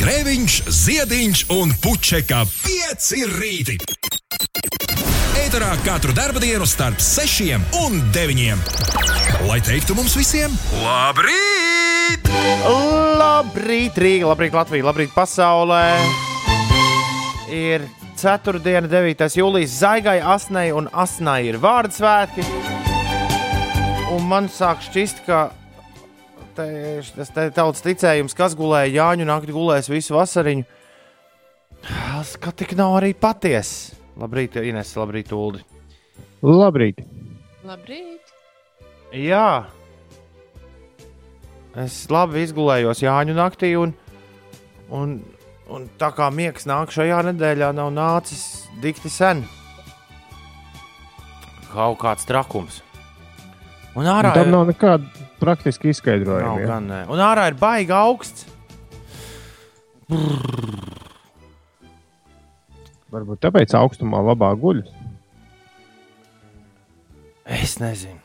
Grēviņš, Ziediņš un Puķeka 5 rīti. Eterā katru dienu starp 6 un 9. Lai teiktu mums visiem, labrīt! Labrīt, Rīga, labrīt, Latvija, labrīt, pasaulē! Ir 4. 9. jūlijas zaigai, asnei un asnai ir vārdu svētki. Un man sāk šķist, ka te, tas te tautas ticējums, kas gulēja Jāņu naktī, gulēs visu vasariņu. Tas ka tik nav arī patiesa. Labrīt, Ines, labrīt, Uldi. Labrīt! Labrīt! Jā, es labi izgulējos Jāņu naktī, un, un, un tā kā miegs nāk šajā nedēļā, nav nācis dikti sen. Kaut kāds trakums. Un ārā Tam ir- nav nekāda praktiska Nav izskaidrojuma. ja. gan, nē. Un ārā ir baigi augsts. Varbūt tāpēc augstumā labāk guļ. Es nezinu.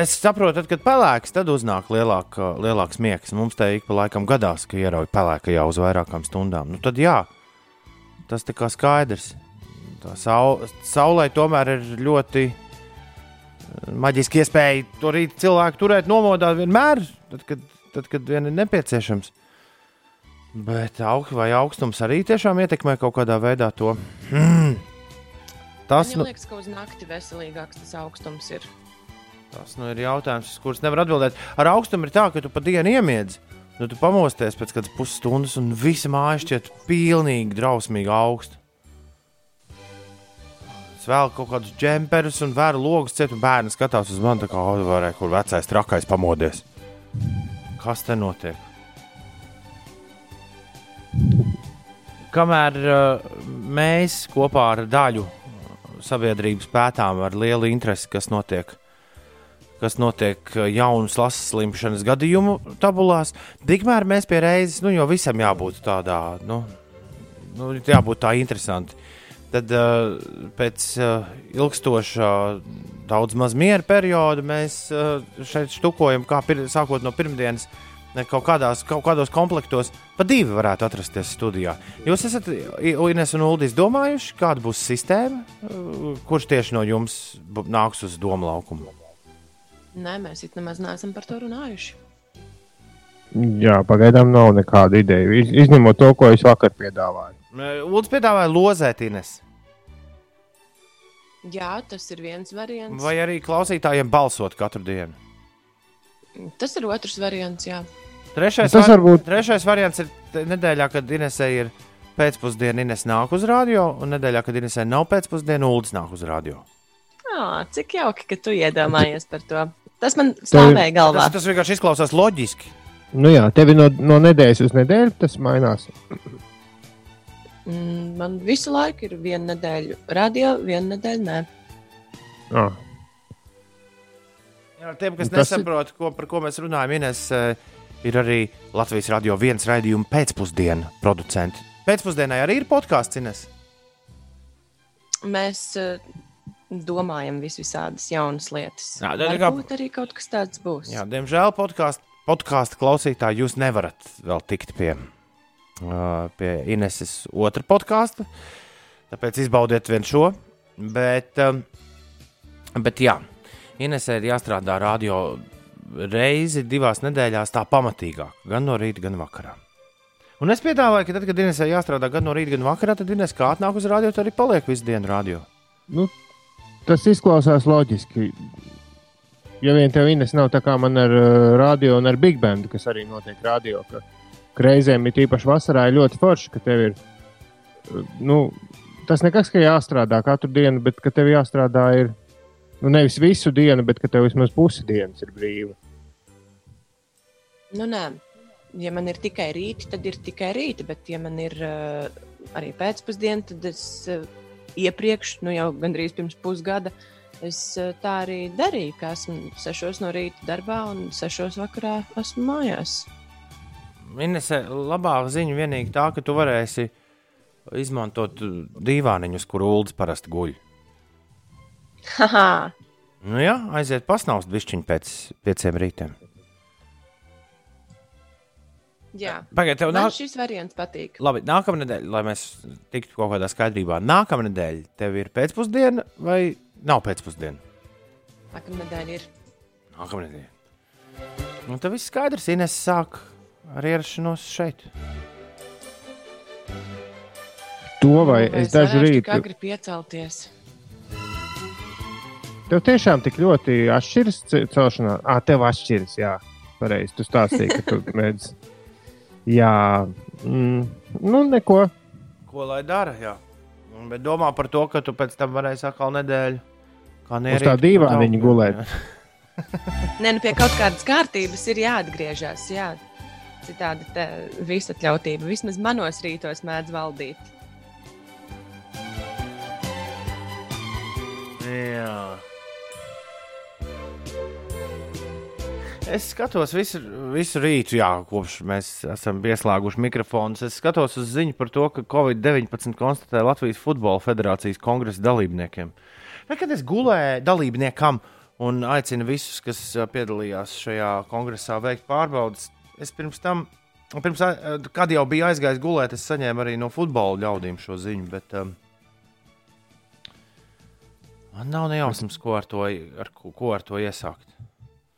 Es saprotu, tad, kad pelēks, tad uznāk lielāk, lielāks miegs. Mums te ik pa laikam gadās, ka ierauj pelēkajā uz vairākām stundām. Nu, tad jā, tas tā kā skaidrs. Tā sau, saulē tomēr ir ļoti maģiski iespēja to rīt cilvēku turēt nomodā vienmēr, tad, kad, tad, kad vien ir nepieciešams. Bet aug, vai augstums arī tiešām ietekmē kaut kādā veidā to? Hmm. Tas, Man nu, liekas, ka uz nakti veselīgāks tas augstums ir. Tas nu, ir jautājums, uz kurus nevar atbildēt. Ar augstumu ir tā, ka tu pa dienu iemiedz. Nu, tu pamosties pēc kādas pusstundas, un visa māja šķiet pilnīgi drausmīgi augsta. Es vēl kaut kādus džemperus un vēru logus ciet, un bērni skatās uz mani, kā varēja, kur vecais trakais pamodies. Kas te notiek? Kamēr uh, mēs kopā ar daļu sabiedrības pētām ar lielu interesi, kas notiek kas notiek uh, jaunas lases slimšanas gadījumu tabulās. Tikmēr mēs pie reizes, nu, jo visam jābūt tādā, nu, nu jābūt tā interesanti. Tad uh, pēc uh, ilgstoša, daudz maz miera perioda mēs uh, šeit štukojam, kā pir, sākot no pirmdienas. Kaut, kādās, kaut kādos komplektos pa divi varētu atrasties studijā. Jūs esat, Ines un Uldis, domājuši, kāda būs sistēma, uh, kurš tieši no jums nāks uz domu laukumu? Nē, mēs it nemaz neesam par to runājuši. Jā, pagaidām nav nekāda ideja. Iz, izņemot to, ko es vakar piedāvāju. Lūdzu, piedāvāja lozēt Ines. Jā, tas ir viens variants. Vai arī klausītājiem balsot katru dienu. Tas ir otrs variants, jā. Trešais, Tas var... varbūt- Trešais variants ir te- nedēļā, kad Inesē ir pēcpusdiena, Ines nāk uz radio, un nedēļā, kad Inesē nav pēcpusdiena, Uldis nāk uz radio. À, cik jauki, ka tu iedomājies par to. Tas man stāvēja galvā. Tas, tas vienkārši izklausās loģiski. Nu jā, tev no, no nedēļas uz nedēļu tas mainās. Mm, man visu laiku ir viena nedēļa radio, viena nedēļa nē. Ah, Jā, tiem, kas Un tas ir- nesaprot, ko, par ko mēs runājam, Ines eh, ir arī Latvijas radio viens raidījuma pēcpusdiena producenti. Pēcpusdienai arī ir podkāsts, Ines. Mēs uh, domājam vis visādas jaunas lietas. Jā, tā kā- Varbūt arī kaut kas tāds būs. Jā, diemžēl podkāstu podkāstu klausītāji jūs nevarat vēl tikt pie, pie Ineses otra podkāsta. Tāpēc izbaudiet vien šo. Bet, bet jā, Inesē ir jāstrādā radio reizi divās nedēļās tā pamatīgāk, gan no rīta, gan vakarā. Un es piedāvāju, ka tad, kad Inesē jāstrādā gan no rīta, gan vakarā, tad Ines kā atnāk uz radio, tad arī paliek visu dienu radio. nu, tas izklausās loģiski. Ja vien tev Ines nav tā kā man ar uh, radio un ar Big Bandu, kas arī notiek radio, ka reizēm ir īpaši vasarā ir ļoti forši, ka tev ir. Nu, tas nekas, ka jāstrādā katru dienu, bet ka tev jāstrādā ir nu, nevis visu dienu, bet ka tev vismaz pusi dienas ir brīva. Nu, nē, ja man ir tikai rīti, tad ir tikai rīti, bet, ja man ir uh, arī pēcpusdiena, tad es uh, iepriekš, nu jau gandrīz pirms pusgada, es uh, tā arī darīju, ka esmu sešos no rīta darbā un sešos vakarā esmu mājās. Inese, labā ziņa vienīgi tā, ka tu varēsi izmantot dīvāniņus, kur ULDS parasti guļ. Haha, Nu jā, aiziet pasnaust bišķiņu pēc pieciem rītiem. Jā, Pagaidiet, tev nāk. šis variants patīk. Labi, nākamā nedēļa, lai mēs tiktu kaut kādā skaidrībā. Nākamā nedēļa tev ir pēcpusdiena vai nav pēcpusdiena? Nākamā nedēļa ir. Nākamā nedēļa. Nu, tad viss skaidrs. Ines sāk ar ierašanos šeit. To vai Vai es dažu rītu. Kā grib piecelties? Tev tiešām tik ļoti atšķiras ce- celšanās. Ah, tev atšķiras, jā. Pareizi, tu stāstīji, ka tu mēdz. Jā, mm, nu neko. Ko lai dara? Jā. Bet domā par to, ka tu pēc tam varēsi atkal nedēļu. Kā Uz tā dīvāniņa gulēt. Nē, nu pie kaut kādas kārtības ir jāatgriežas. Jā. Citādi tā visatļautība vismaz manos rītos mēdz valdīt. Jā. Es skatos visu, visu rītu, jā, kopš mēs esam pieslēguši mikrofonus. Es skatos uz ziņu par to, ka Covid-19 konstatēja Latvijas Futbola Federācijas kongresa dalībniekiem. Kad es gulēju dalībniekam un aicinu visus, kas ā, piedalījās šajā kongresā, veikt pārbaudas, es pirms tam, pirms, kad jau biju aizgājis gulēt, es saņēmu arī no futbola ļaudīm šo ziņu. Bet, um, Man nav nejausmas, ko ar to, ar, ko, ko ar to iesākt.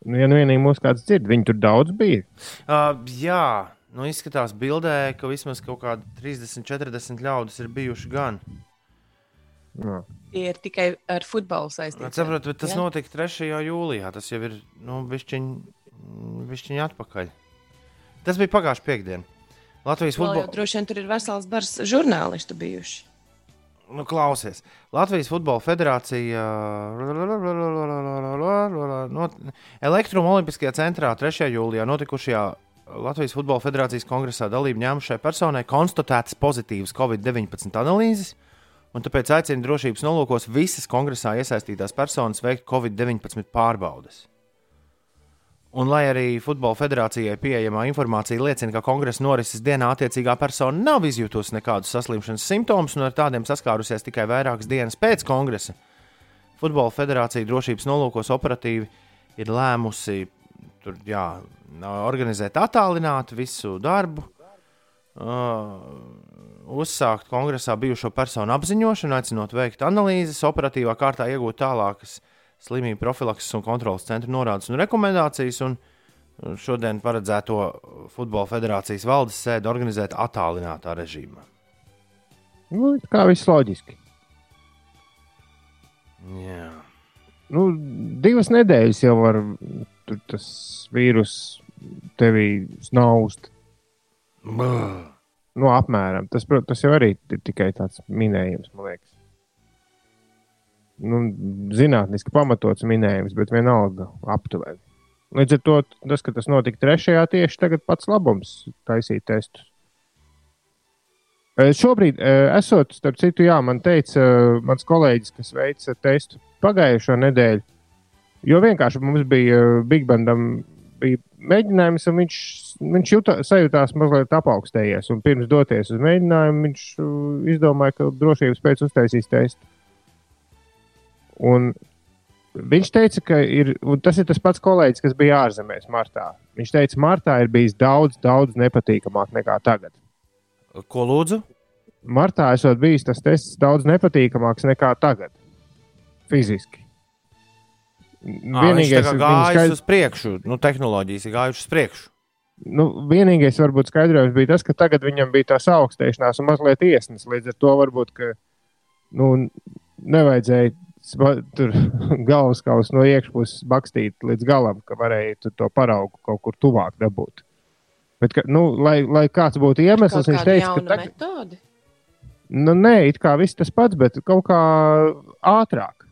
Nu, ja nu vienīgi mūsu kāds dzird, viņi tur daudz bija. Uh, jā, nu izskatās bildē, ka vismaz kaut kādi 30, 40 ļaudis ir bijuši gan. Jā. Tie ir tikai ar futbolu saistīti. Saprotu, bet tas Jā. notika 3. jūlijā. Tas jau ir nu, bišķiņ, bišķiņ atpakaļ. Tas bija pagājušā piekdiena. Latvijas futbola droši vien tur ir vesels bars žurnālistu bijuši. nu, klausies. Latvijas Futbola Federācija no, Elektruma Olimpiskajā centrā 3. jūlijā notikušajā Latvijas Futbola Federācijas kongresā dalību ņēmušai personai konstatētas pozitīvas Covid-19 analīzes, un tāpēc aicina drošības nolūkos visas kongresā iesaistītās personas veikt Covid-19 pārbaudes. Un, lai arī Futbola federācijai pieejamā informācija liecina, ka kongresa norises dienā attiecīgā persona nav izjutusi nekādus saslimšanas simptomus un ar tādiem saskārusies tikai vairākas dienas pēc kongresa, Futbola federācija drošības nolūkos operatīvi ir lēmusi tur, jā, organizēt attālināti visu darbu, uh, uzsākt kongresā bijušo personu apziņošanu, aicinot veikt analīzes, operatīvā kārtā iegūt tālākas slimību profilakses un kontrolas centra norādes un rekomendācijas. Un šodien paredzēto Futbola federācijas valdes sēdi organizēt attālinātā režīmā. Nu, kā viss loģiski. Jā. Nu, divas nedēļas jau var tur tas vīrus tevī snaust. Brr. Nu, apmēram. Tas, tas jau arī ir tikai tāds minējums, man liekas. Nu, zinātniski pamatots minējums, bet vienalga aptuveni. Līdz ar to tas, ka tas notika trešajā, tieši tagad pats labums taisīt testus. Eh, Šobrīd, eh, esot, starp citu, jā, man teica eh, mans kolēģis, kas veica testu pagājušo nedēļu, jo vienkārši mums bija Big Bandam bija mēģinājums, un viņš, viņš jūta, sajūtās mazliet apaugstējies. Pirms doties uz mēģinājumu, viņš izdomāja, ka drošības pēc uztaisīs testu. Un viņš teica, ka ir, tas ir tas pats kolēģis, kas bija ārzemēs martā. Viņš teica, martā ir bijis daudz, daudz nepatīkamāk nekā tagad. Ko lūdzu? Martā esot bijis tas tests daudz nepatīkamāks nekā tagad. Fiziski. Tā kā viņa gājis skaidrs- uz priekšu, nu, tehnoloģijas ir gājušas uz priekšu. nu, vienīgais varbūt skaidrojums bija tas, ka tagad viņam bija tā augstēšanās un mazliet iesnas. Līdz ar to varbūt ka, nu, nevajadzēja tur galvas kausu no iekšpuses bakstīt līdz galam, ka varēja tur to paraugu kaut kur tuvāk dabūt. Bet, ka, nu, lai, lai kāds būtu iemesls, viņš teica, ka jauna tagad, metode. nu, nē, it kā viss tas pats, bet kaut kā ātrāk.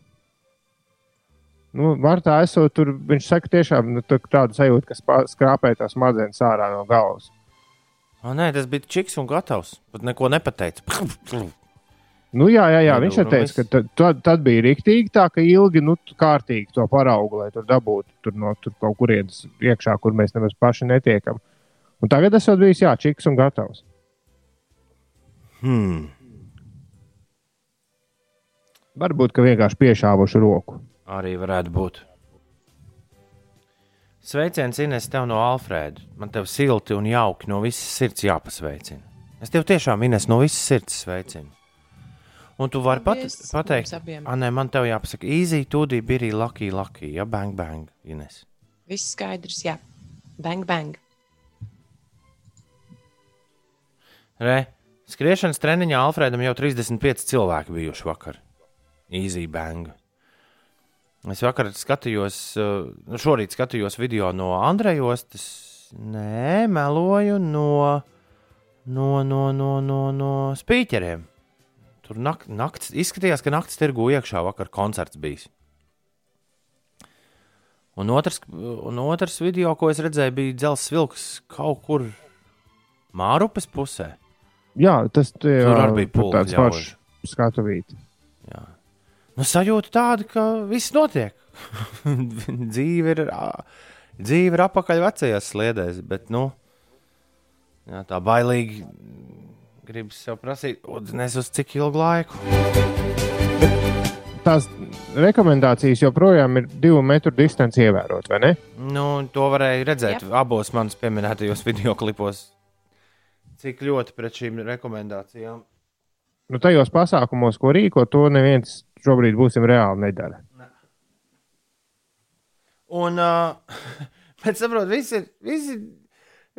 Nu, Martā esot tur, viņš saka, tiešām nu, tā- tādu sajūtu, ka skrāpē tās smadzenes ārā no galvas. O, nē, tas bija čiks un gatavs. Pat neko nepateica. Nu, jā, jā, jā. Viņš jau teica, ka tad, tad, bija rīktīgi tā, ka ilgi, nu, kārtīgi to paraugu, lai tur dabūtu tur no tur kaut kurienes iekšā, kur mēs nemaz paši netiekam. Un tagad esot bijis, jā, čiks un gatavs. Hmm. Varbūt, ka vienkārši piešāvuši roku. Arī varētu būt. Sveiciens, Ines, tev no Alfrēda. Man te silti un jauki no visas sirds jāpasveicina. Es tev tiešām, Ines, no visas sirds sveicinu. Un tu vari pat, pateikt, ah, nē, man te jāpasaka, easy, tūdī, bija lucky, lucky, ja bang, bang, Ines. Viss skaidrs, jā. Bang, bang. Re, skriešanas treniņā Alfrēdam jau 35 cilvēki bijuši vakar. Easy bang. Es vakar skatījos, uh, šorīt skatījos video no Andrejas. Tas nē, meloju no, no, no, no, no, no spīķeriem. Tur nak, nakts, izskatījās, ka naktas tirgu iekšā vakar koncerts bijis. Un otrs, un otrs video, ko es redzēju, bija dzelzs vilks kaut kur Mārupes pusē. Jā, tas tie, Tur arī bija tur pulka tāds ļauži. foršs skatuvīt. Jā. Nu, sajūta tāda, ka viss notiek. dzīve, ir, dzīve ir apakaļ vecajās sliedēs, bet nu, jā, tā bailīgi gribas sev prasīt, nes uz cik ilgu laiku. Tās rekomendācijas joprojām ir divu metru distance ievērot, vai ne? Nu, to varēja redzēt abos manis pieminētajos video klipos. Cik ļoti pret šīm rekomendācijām. Nu, tajos pasākumos, ko rīko, to neviens šobrīd būsim reāli nedara. Un, uh, bet saprotu, ir,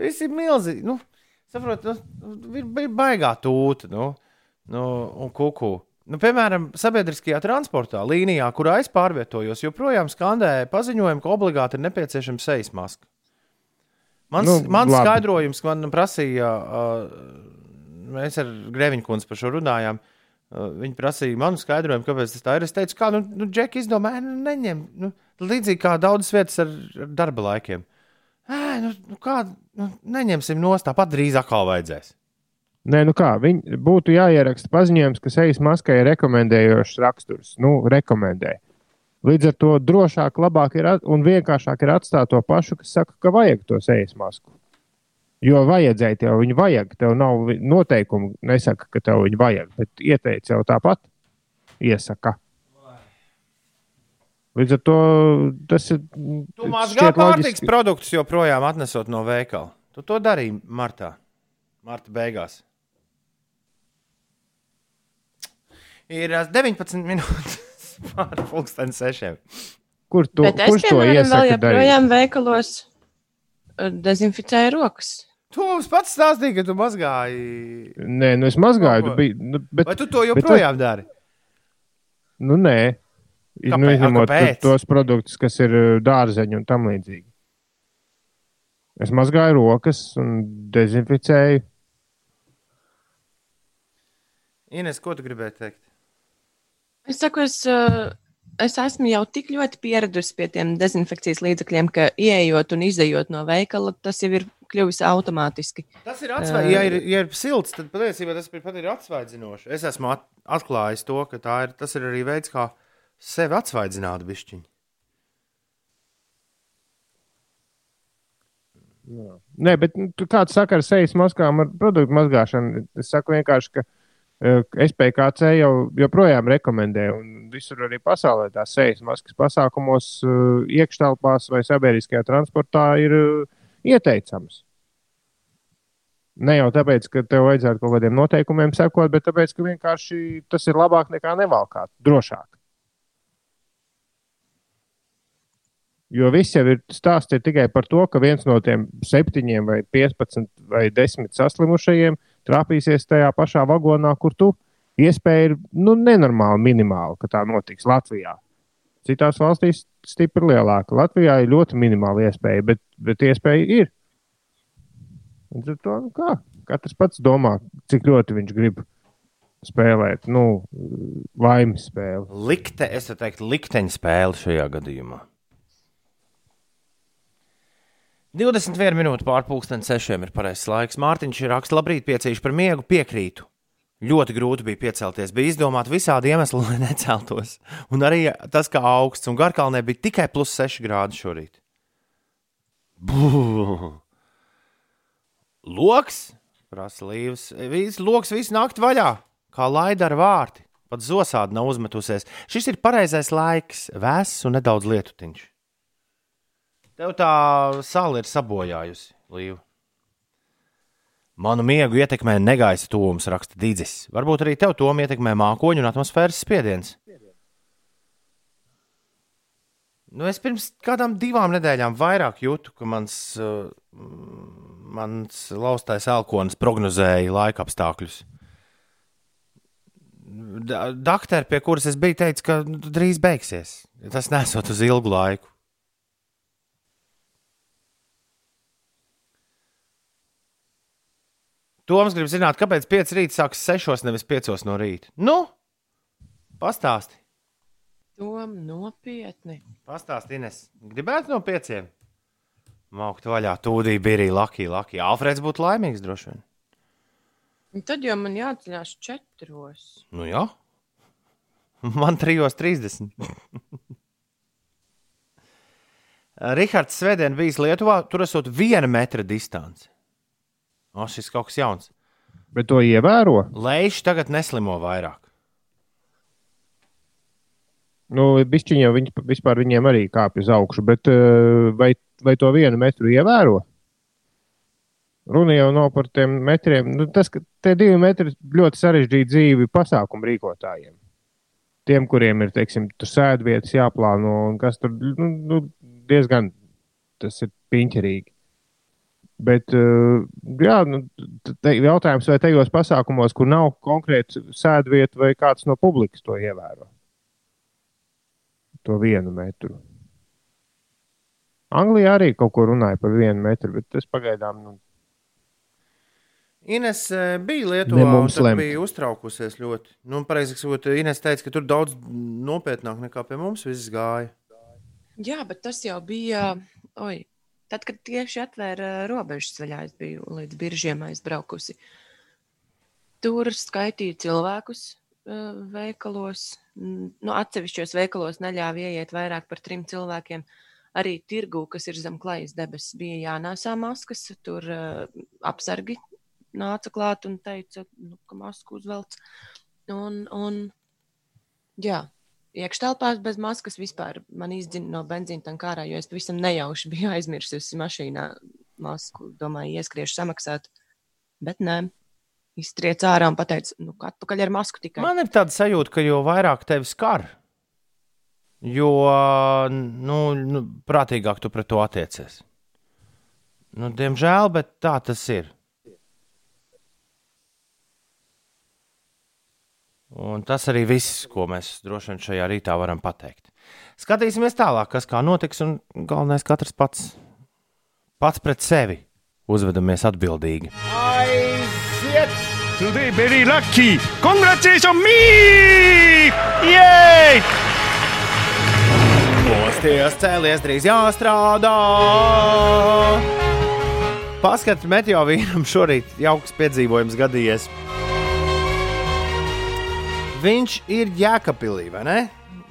viss ir milzīgi. Nu, saprotu, nu, ir, ir baigā tūta nu, nu, un kuku. Nu, piemēram, sabiedriskajā transportā, līnijā, kurā es pārvietojos, joprojām skandēja paziņojumu, ka obligāti ir nepieciešama sejas maska. Mans, Nu, mans labi. skaidrojums, ko man prasīja, uh, mēs ar Grēviņu kundzi par šo runājām. Uh, Viņa prasīja manu skaidrojumu, kāpēc tas tā ir. Es teicu, kā, nu, nu Džeki izdomāja, nu, neņem. Nu, līdzīgi kā daudzas vietas ar, ar darba laikiem. Ē, nu, nu, kā, nu, neņemsim nost, tāpat drīz atkal vajadzēs. Nē, nu kā, viņi būtu jāieraksta paziņojums, ka sejas maskai ir rekomendējošs raksturs. Nu, rekomendē. Līdz ar to drošāk, labāk ir un vienkāršāk ir atstāt to pašu, kas saka, ka vajag to sejas masku. Jo vajadzēja tev viņu vajag. Tev nav noteikumu, nesaka, ka tev viņu vajag, bet ieteica jau tāpat. Iesaka. Līdz ar to tas ir. Tu mazgā pārtiks produktus joprojām atnesot no veikala. Tu to darīji martā. Marta beigās. Ir ā, 19 minūtes pāri pusdienas sešiem. Kur tu, Bet es, kurš to piemēram, vēl iesaka? darīt? joprojām veikalos dezinficēju rokas. Tu mums pats stāstīji, ka tu mazgāji. Nē, nu es mazgāju, tu biji, nu, bet, Vai tu to joprojām dari? nu nē. Kāpēc? Nu, A, izņemot kāpēc? tos produktus, kas ir uh, dārzeņi un tam līdzīgi. Es mazgāju rokas un dezinficēju. Ines, ko tu gribēji teikt? Es saku, es, uh, es esmu jau tik ļoti pieradusi pie tiem dezinfekcijas līdzekļiem, ka ieejot un izejot no veikala, tas jau ir kļuvis automātiski. Tas ir atsvaidzinoši. Ja, ir- ja ir silts, tad patiesībā tas ir pat ir atsvaidzinoši. Es esmu at atklājis to, ka tā ir, tas ir arī veids, kā sevi atsvaidzināt bišķiņu. Nē, bet nu, kāds saka ar sejas maskām, ar produktu mazgāšanu? Es saku vienkārši, ka uh, SPKC jau joprojām rekomendē, un visur arī pasaulē tās sejas maskas pasākumos, uh, iekštelpās vai sabiedriskajā transportā ir uh, ieteicams. Ne jau tāpēc, ka tev vajadzētu kaut kādiem noteikumiem sekot, bet tāpēc, ka vienkārši tas ir labāk nekā nevalkāt, drošāk. Jo viss jau ir stāsts ir tikai par to, ka viens no tiem septiņiem, vai 15 vai 10 saslimušajiem trāpīsies tajā pašā vagonā, kur tu. Iespēja ir nu, nenormāli minimāla, ka tā notiks Latvijā. Citās valstīs stipri lielāka. Latvijā ir ļoti minimāla iespēja, bet, bet iespēja ir. Un tad to, nu, kā? Katrs pats domā, cik ļoti viņš grib spēlēt, nu, laimes spēli. Likte, es te teiktu, likteņa spēle šajā gadījumā. 21 minūtes pārpusdienas sešiem ir pareizais laiks. Mārtiņš ir raksts, labrīt, piecīši par miegu, piekrītu. Ļoti grūti bija piecelties. Bija izdomāti visādi iemesli, lai neceltos. Un arī tas, ka augsts un garkalnē bija tikai plus 6 grādi šorīt. Bū! Loks, prasa Līvs. Viss loks visu nakti vaļā, kā laida ar vārti. Pat zosādi nav uzmetusies. Šis ir pareizais laiks, vēss un nedaudz lietutiņš. Tev tā sāla ir sabojājusi, Līva. Manu miegu ietekmē negaisa tūms, raksta Dīdzis. Varbūt arī tev tom ietekmē mākoņu un atmosfēras spiediens. Nu, es pirms kādām divām nedēļām vairāk jūtu, ka mans, uh, mans laustais elkonis prognozēja laika apstākļus. Daktere, pie kuras es biju, teica, ka nu, drīz beigsies. Tas nesot uz ilgu laiku. Toms grib zināt, kāpēc 5 rīta sākas 6, nevis 5 no rīta. Nu, pastāsti. Tom nopietni. Pastāsti, Ines. Gribētu no 5. Maukt vaļā, tūdī bija arī Lakija. Lakija. Alfreds būtu laimīgs droši vien. Un tad jau man jāceļās četros. Nu jā. Man 3.30. Rihards Svētdien bijis Lietuvā, tur esot viena metra distance. O, šis kaut kas jauns. Bet to ievēro. Leiši tagad neslimo vairāk. Nu, bišķiņā viņi vispār viņiem arī kāpj uz augšu, bet eh, vai, vai to vienu metru ievēro? Runa jau nav par tiem metriem. Nu, tas, ka tie divi metri ļoti sarežģīti dzīvi pasākumu rīkotājiem. Tiem, kuriem ir, teiksim, tur sēdvietas jāplāno un kas tur nu, nu, diezgan tas ir piņķerīgi. Bet, uh, jā, nu, te, jautājums, vai tajos pasākumos, kur nav konkrēti sēdvieta, vai kāds no publikas to ievēro? To vienu metru. Anglijā arī kaut ko runāja par vienu metru, bet tas pagaidām nu, Ines eh, bija Lietuvā, un lemt. bija uztraukusies ļoti. Nu, pareizi sakot, Ines teica, ka tur daudz nopietnāk nekā pie mums viss gāja. Jā, bet tas jau bija. Oi, tad, kad tieši atvēra robežas vaļā, es biju līdz biržiem aizbraukusi. Tur skaitīja cilvēkus uh, veikalos. Nu, atsevišķos veikalos neļāva ieiet vairāk par trim cilvēkiem. Arī tirgu, kas ir zem klajas debesis, bija jānēsā maskas. Tur uh, apsargi nāca klāt un teica, nu, ka masku uzvelc. Un, un, jā, iekštelpās bez maskas vispār man izdzina no benzīna tankā ārā, jo es pavisam nejauši biju aizmirsusi mašīnā masku. Domāju, ieskriešu samaksāt. Bet nē, iztriec ārā un pateica, nu, ka atpakaļ ar masku tikai. Man ir tāda sajūta, ka jo vairāk tevi skar, jo nu, nu, prātīgāk tu pret to attiecies. Nu, diemžēl, bet tā tas ir. Un tas arī viss, ko mēs droši vien šajā rītā varam pateikt. Skatīsimies tālāk, kas kā notiks, un galvenais katrs pats, pats pret sevi uzvedamies atbildīgi. Aiziet! Today very lucky! Congratulations me! Yay! Mosties, cēlies, drīz jāstrādā. Paskatieties, meteo vīram šorīt jauks piedzīvojums gadījies. Viņš ir Jēkabīlī, vai ne?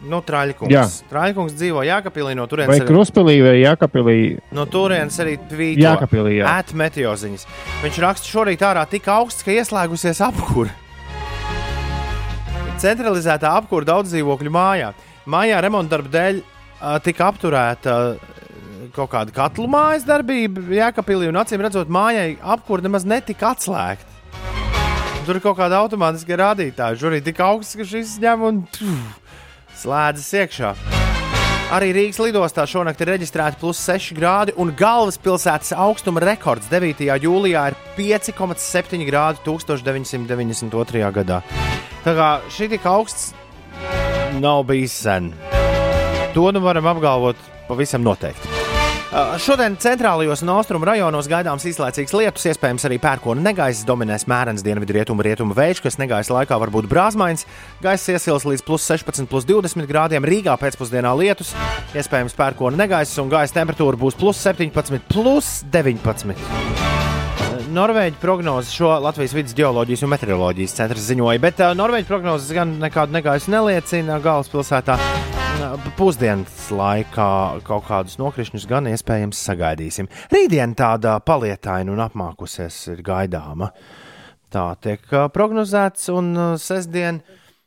Nu, Traļkungs. Jā. Traļkungs dzīvo Jēkabīlī, no turienes arī, Kruspēlī vai Jākapilī. no turienes arī tvīto. Jēkabīlī, jā. Ēt meteoziņas. Viņš raksta šorīt ārā tik augsts, ka ieslēgusies apkūra. Centralizētā apkūra daudz dzīvokļu mājā. Mājā remonta darba dēļ tika apturēta kaut kāda katlu mājas darbība Jēkabīlī, un acīm redzot, mājai apkūra nemaz netika atslēgta. Tur kaut kāda automātiska rādītāja. Šorīt tik augsts, ka šis ņem un slēdzas iekšā. Arī Rīgas lidostā šonakt ir reģistrēti plus 6 grādi, un galvaspilsētas augstuma rekords 9. jūlijā ir 5,7 grādi 1992. gadā. Tā kā šī tik augsts nav bijis sen. To nu varam apgalvot pavisam noteikti. Uh, Šodien centrālajos un austrumu rajonos gaidāms īslaicīgs lietus, iespējams arī pērkona negaiss, dominēs mērens dienvidu rietumu rietumu vējš, kas negaisa laikā var būt brāzmains. Gaiss iesils līdz plus 16, plus 20 grādiem, Rīgā pēcpusdienā lietus, iespējams pērkona negaiss un gaisa temperatūra būs plus 17, plus 19. Norvēģi prognozes šo Latvijas vidus geoloģijas un meteoroloģijas centrs ziņoja, bet uh, Norvēģi prognozes gan nekādu negaisu neliecina galvaspilsētā. Uh, Pusdienas laikā kaut kādus nokrišņus gan iespējams sagaidīsim. Rītdien tāda palietaina un apmākusies ir gaidāma. Tā tiek uh, prognozēts, un uh, sestdien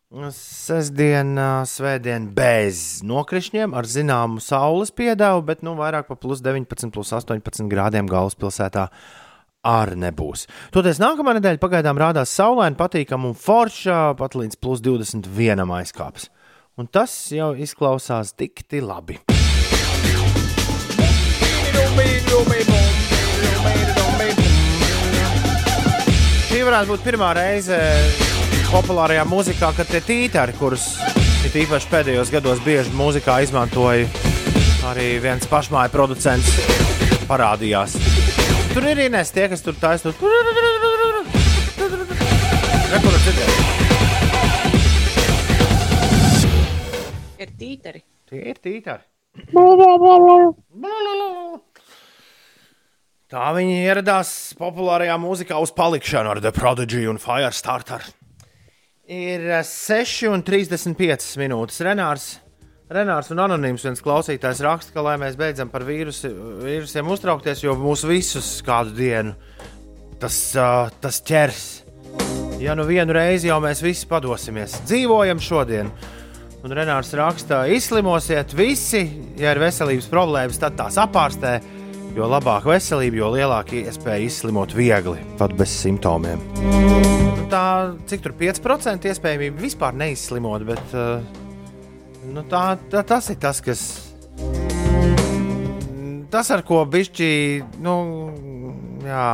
Sestdiena, svētdiena bez nokrišņiem, ar zināmu saules piedevu, bet nu, vairāk par plus 19, plus 18 grādiem galvaspilsētā arī nebūs. Toties nākamā nedēļa pagaidām rādās saulaina, patīkama un forša, pat līdz plus 21 aizkāps. Un tas jau izklausās tikti labi. Šī varētu būt pirmā reize populārajā mūzikā, kad tie tītari, kurus it īpaši pēdējos gados bieži mūzikā izmantoja arī viens pašmāju producents, parādījās. Tur ir Inês, tie, kas tur taisa. Tur... Rekur dzirdēt. Ir tītari. Tie ir tītari. Tā viņi ieradās populārajā mūzikā uz palikšanu ar The Prodigy un Firestarter. Ir 6,35 minūtes. Renārs, Renārs un Anonīms viens klausītājs raksta, ka, lai mēs beidzam par vīrusi, vīrusiem uztraukties, jo mūs visus kādu dienu tas, uh, tas ķers. Ja nu vienu reizi jau mēs visi padosimies, dzīvojam šodien. Un Renārs raksta, izslimosiet visi, ja ir veselības problēmas, tad tās apārstē. Jo labāka veselība, jo lielāka iespēja izslimot viegli, pat bez simptomiem. Nu, tā, cik tur 5% iespējamība vispār neizslimot, bet uh, nu, tā, tā, tas ir tas, kas. Tas, ar ko bišķi, nu, jā,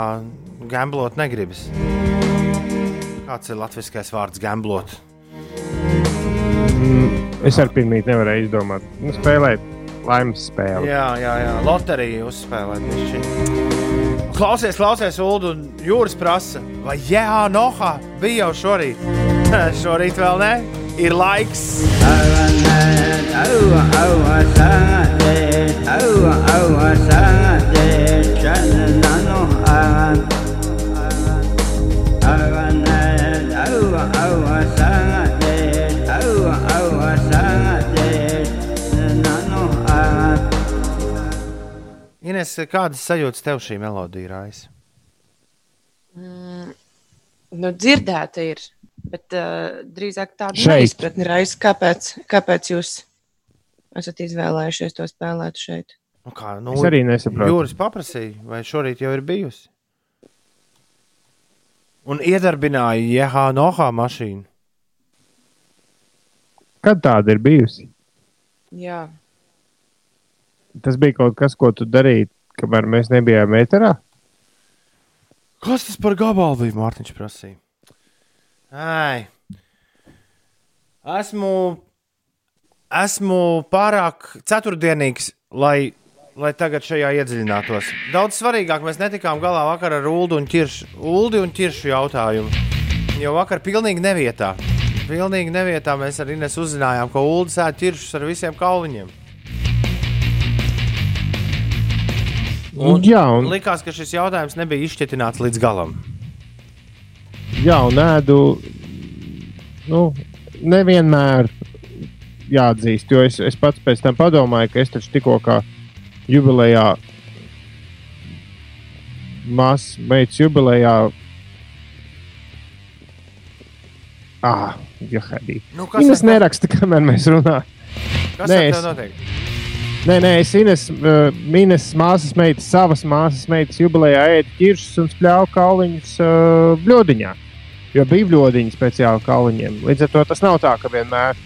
gamblot negribas. Kāds ir latviskais vārds gamblot? Es ar pirmīt nevarēju izdomāt. Nu, spēlēt laimes spēli. Jā, jā, jā. loterija uzspēlēt. bišķiņ. Klausies, klausies, Ulu, un jūras prasa, vai jā, noha bija jau šorīt. šorīt vēl ne, ir laiks. Ines, kādas sajūtas tev šī melodija raisa? Nu, dzirdēta ir, bet uh, drīzāk tāda neizpratne raisa, kāpēc, kāpēc jūs esat izvēlējušies to spēlēt šeit. Nu, kā, nu, Es arī nesaprotu. Jūras paprasīja, vai šorīt jau ir bijusi. Un iedarbināja Jehā Nohā mašīnu. Kad tāda ir bijusi? Jā, Tas bija kaut kas, ko tu darīji, kamēr mēs nebijām metrā. Kas tas par gabalu bija? Mārtiņš prasīja. Ai. Esmu, esmu pārāk ceturtdienīgs, lai, lai tagad šajā iedziļinātos. Daudz svarīgāk mēs netikām galā vakar ar Ulu un Čiršu, Uldi un Čiršu jautājumu. Jo vakar pilnīgi nevietā. Pilnīgi nevietā mēs ar Ines uzzinājām, ka Ulu sēž ķiršus ar visiem kauliņiem. Un, Jā, un- likās, ka šis jautājums nebija izšķietināts līdz galam. Jā, un ēdu nu, nevienmēr jāatzīst. Jo es, es pats pēc tam padomāju, ka es taču tikko kā jubilejā, māsas meitas jubilejā. Ah, jā, Hadī. Nu, Viņas neraksta, kamēr mēs runājam. Kas Nē, tev notiek? Nē, nē, es Ines, uh, Ines māsas meitas, savas māsas meitas jubilejā ēdu ķiršus un spļāvu kauliņus uh, bļodiņā. Jo bija bļodiņi speciāli kauliņiem. Līdz ar to tas nav tā, ka vienmēr.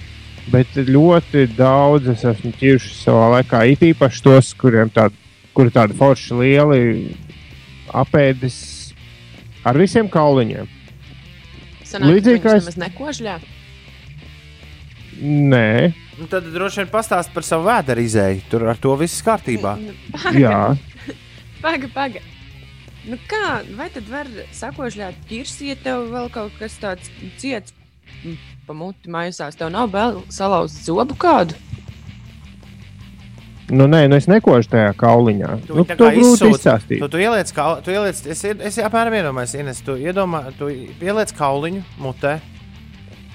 Bet ļoti daudz es esmu ķiršus savā laikā. It īpaši tos, kuriem tādi, kuri tādi forši lieli apēdis ar visiem kauliņiem. sanāk, Līdzīgi kā ka es- es nekožļā. Nē, Nu, tad droši vien pastāst par savu vēdera izēju. Tur ar to viss kārtībā. jā. Paga, paga. Nu kā, vai tad var sakožļāt ķirsi, ja tev vēl kaut kas tāds ciets mm, pa muti maisās? Tev nav vēl salauzts zobu kādu? Nu, nē, nu es nekošu tajā kauliņā. Tu Nu, to grūti izsūc. izstāstīt. Tu, tu ieliec, kā, tu ieliec, es, es apmēram iedomājos, Ines, tu, iedomā, tu ieliec kauliņu mutē.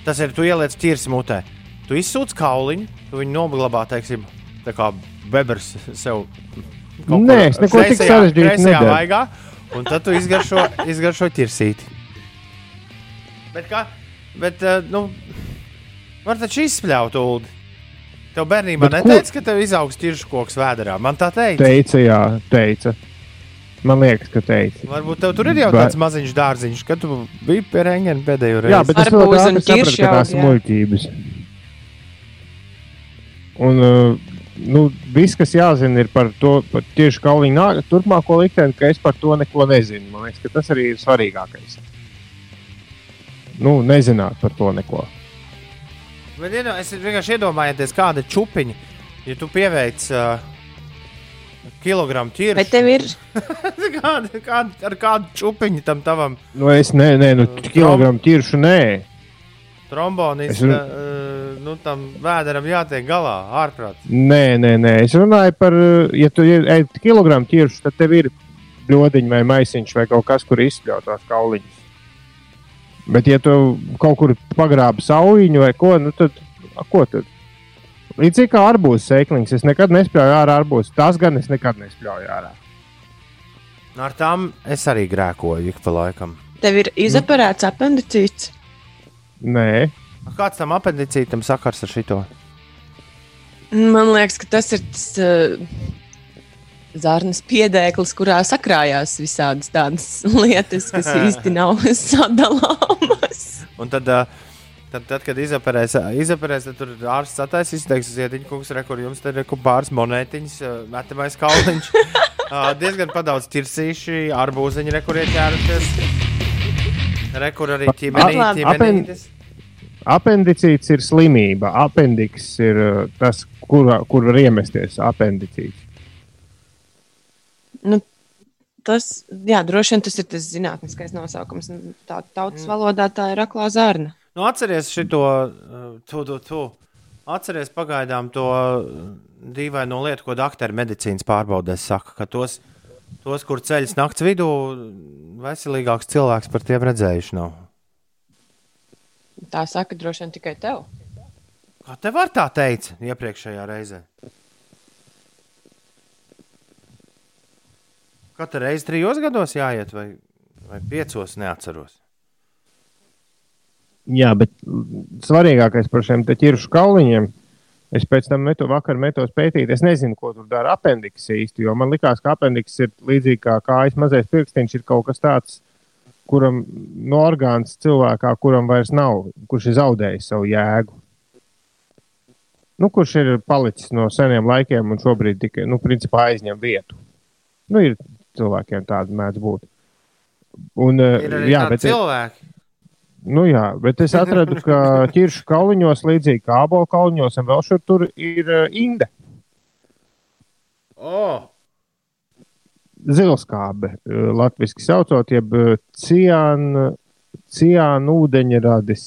Tas ir, tu ieliec ķirsi mutē. Tu izsūc kauliņu, tu viņu noglabā, teiksim, tā kā bebers sev. Nē, es neko tik kreisajā- sarežģītu vaigā, Un tad tu izgaršo, izgaršo ķirsīti. Bet kā? Bet, uh, nu, Var taču izspļaut ūdeni. Tev bērnībā Bet ko- neteica, ka tev izaugs tiršu koks vēdā. Man tā teica. Teica, jā, teica. Man liekas, ka teica. Varbūt tev tur ir jau Bet- tāds maziņš dārziņš, kad tu biji pie rengena pēdējo reizi. Jā, bet es un ātri sapratu, ka tās ir jā. Un uh, nu, viss, kas jāzina, ir par to par tieši nā- turpmāko likteni, ka es par to neko nezinu. Man liekas, ka tas arī ir svarīgākais. Nu, nezināt par to neko. Bet, iedo- es vienkārši iedomājos, kāda ir čūpiņa. Ja tu pieveic uh, kilogramu ķiršu, Bet tev ir kāda, kāda, ar kādu čūpiņu tam tavam Nu, es ne, ne, nu, kilogramu ķiršu nē. Trombonistam, Es- uh, nu, tam vēderam jātiek galā, ārprāt. Nē, nē, nē. Es runāju par, uh, ja tu ej kilogramu ķiršu, tad tev ir bludiņš vai maisiņš vai kaut kas, kur izspļaut tās kauliņas. Bet, ja tu kaut kur pagrābi saujiņu vai ko, nu tad, a, ko tad? Līdzīgi kā arbūzs sēkliņš, es nekad nespļauju ārā arbūzs. Tās gan es nekad nespļauju ārā. Nu, Ar tām es arī grēkoju ik pa laikam. Tev ir izoperēts apendicīts. Nē, Kāds tam apendicītam sakars ar šito? Man liekas, ka tas ir tas uh, zārnas piedēklis, kurā sakrājās visādas tādas lietas, kas īsti nav sadalāmas. Un tad, ā, tad, tad kad izoperēs, izoperēs tad tur ārsts attaisīs, teiks, ziediņš, kungs, re, kur jums te ir pāris monētiņas, ā, metamais kauliņš. Ā, Diezgan padaudz tirsīši, arbūziņi, re, kur ieķērušies. Re, kur arī ķīmenī, A- ķīmenītis. apendicīts ir slimība. Apendiks ir uh, tas, kur, kur var iemesties. Apendicīts. Nu, tas, jā, droši vien tas ir tas zinātniskais nosaukums. Nu, Tā tautas valodā tā ir aklā zārna. Nu, atceries šo, tu, tu, tu. Atceries pagaidām to uh, dīvaino lietu, ko doktori medicīnas pārbaudēs saka, ka tos, tos kur ceļš naktas vidū, veselīgāks cilvēks par tiem redzējuši nav. Tā saka droši vien tikai tev. Kā tev var tā teikt iepriekšējā reizē? Katru reizi trijos gados jāiet, vai, vai piecos neatceros. Jā, bet svarīgākais par šiem te ķiršu kauliņiem. Es pēc tam metu, vakar metos pētīt, es nezinu, ko tur dara apendiks īsti. Jo man likās, ka apendiks ir līdzīgi kā kājas mazais pirkstiņš, ir kaut kas tāds, kuram no orgāns cilvēkā, kuram vairs nav, kurš ir zaudējis savu jēgu. Nu, kurš ir palicis no seniem laikiem un šobrīd tikai, nu, principā aizņem vietu. Nu, ir cilvēkiem tāda mēdz būt. Un, eh, Ir arī jā, tādi bet, cilvēki. Nu, jā, bet es atradu, ka ķiršu kauliņos, līdzīgi kā abola kauliņos, un vēl šur tur ir uh, inde, Oh, zilskābe, uh, latviešu saucot, jeb ciāna, ciāna ūdeņradis.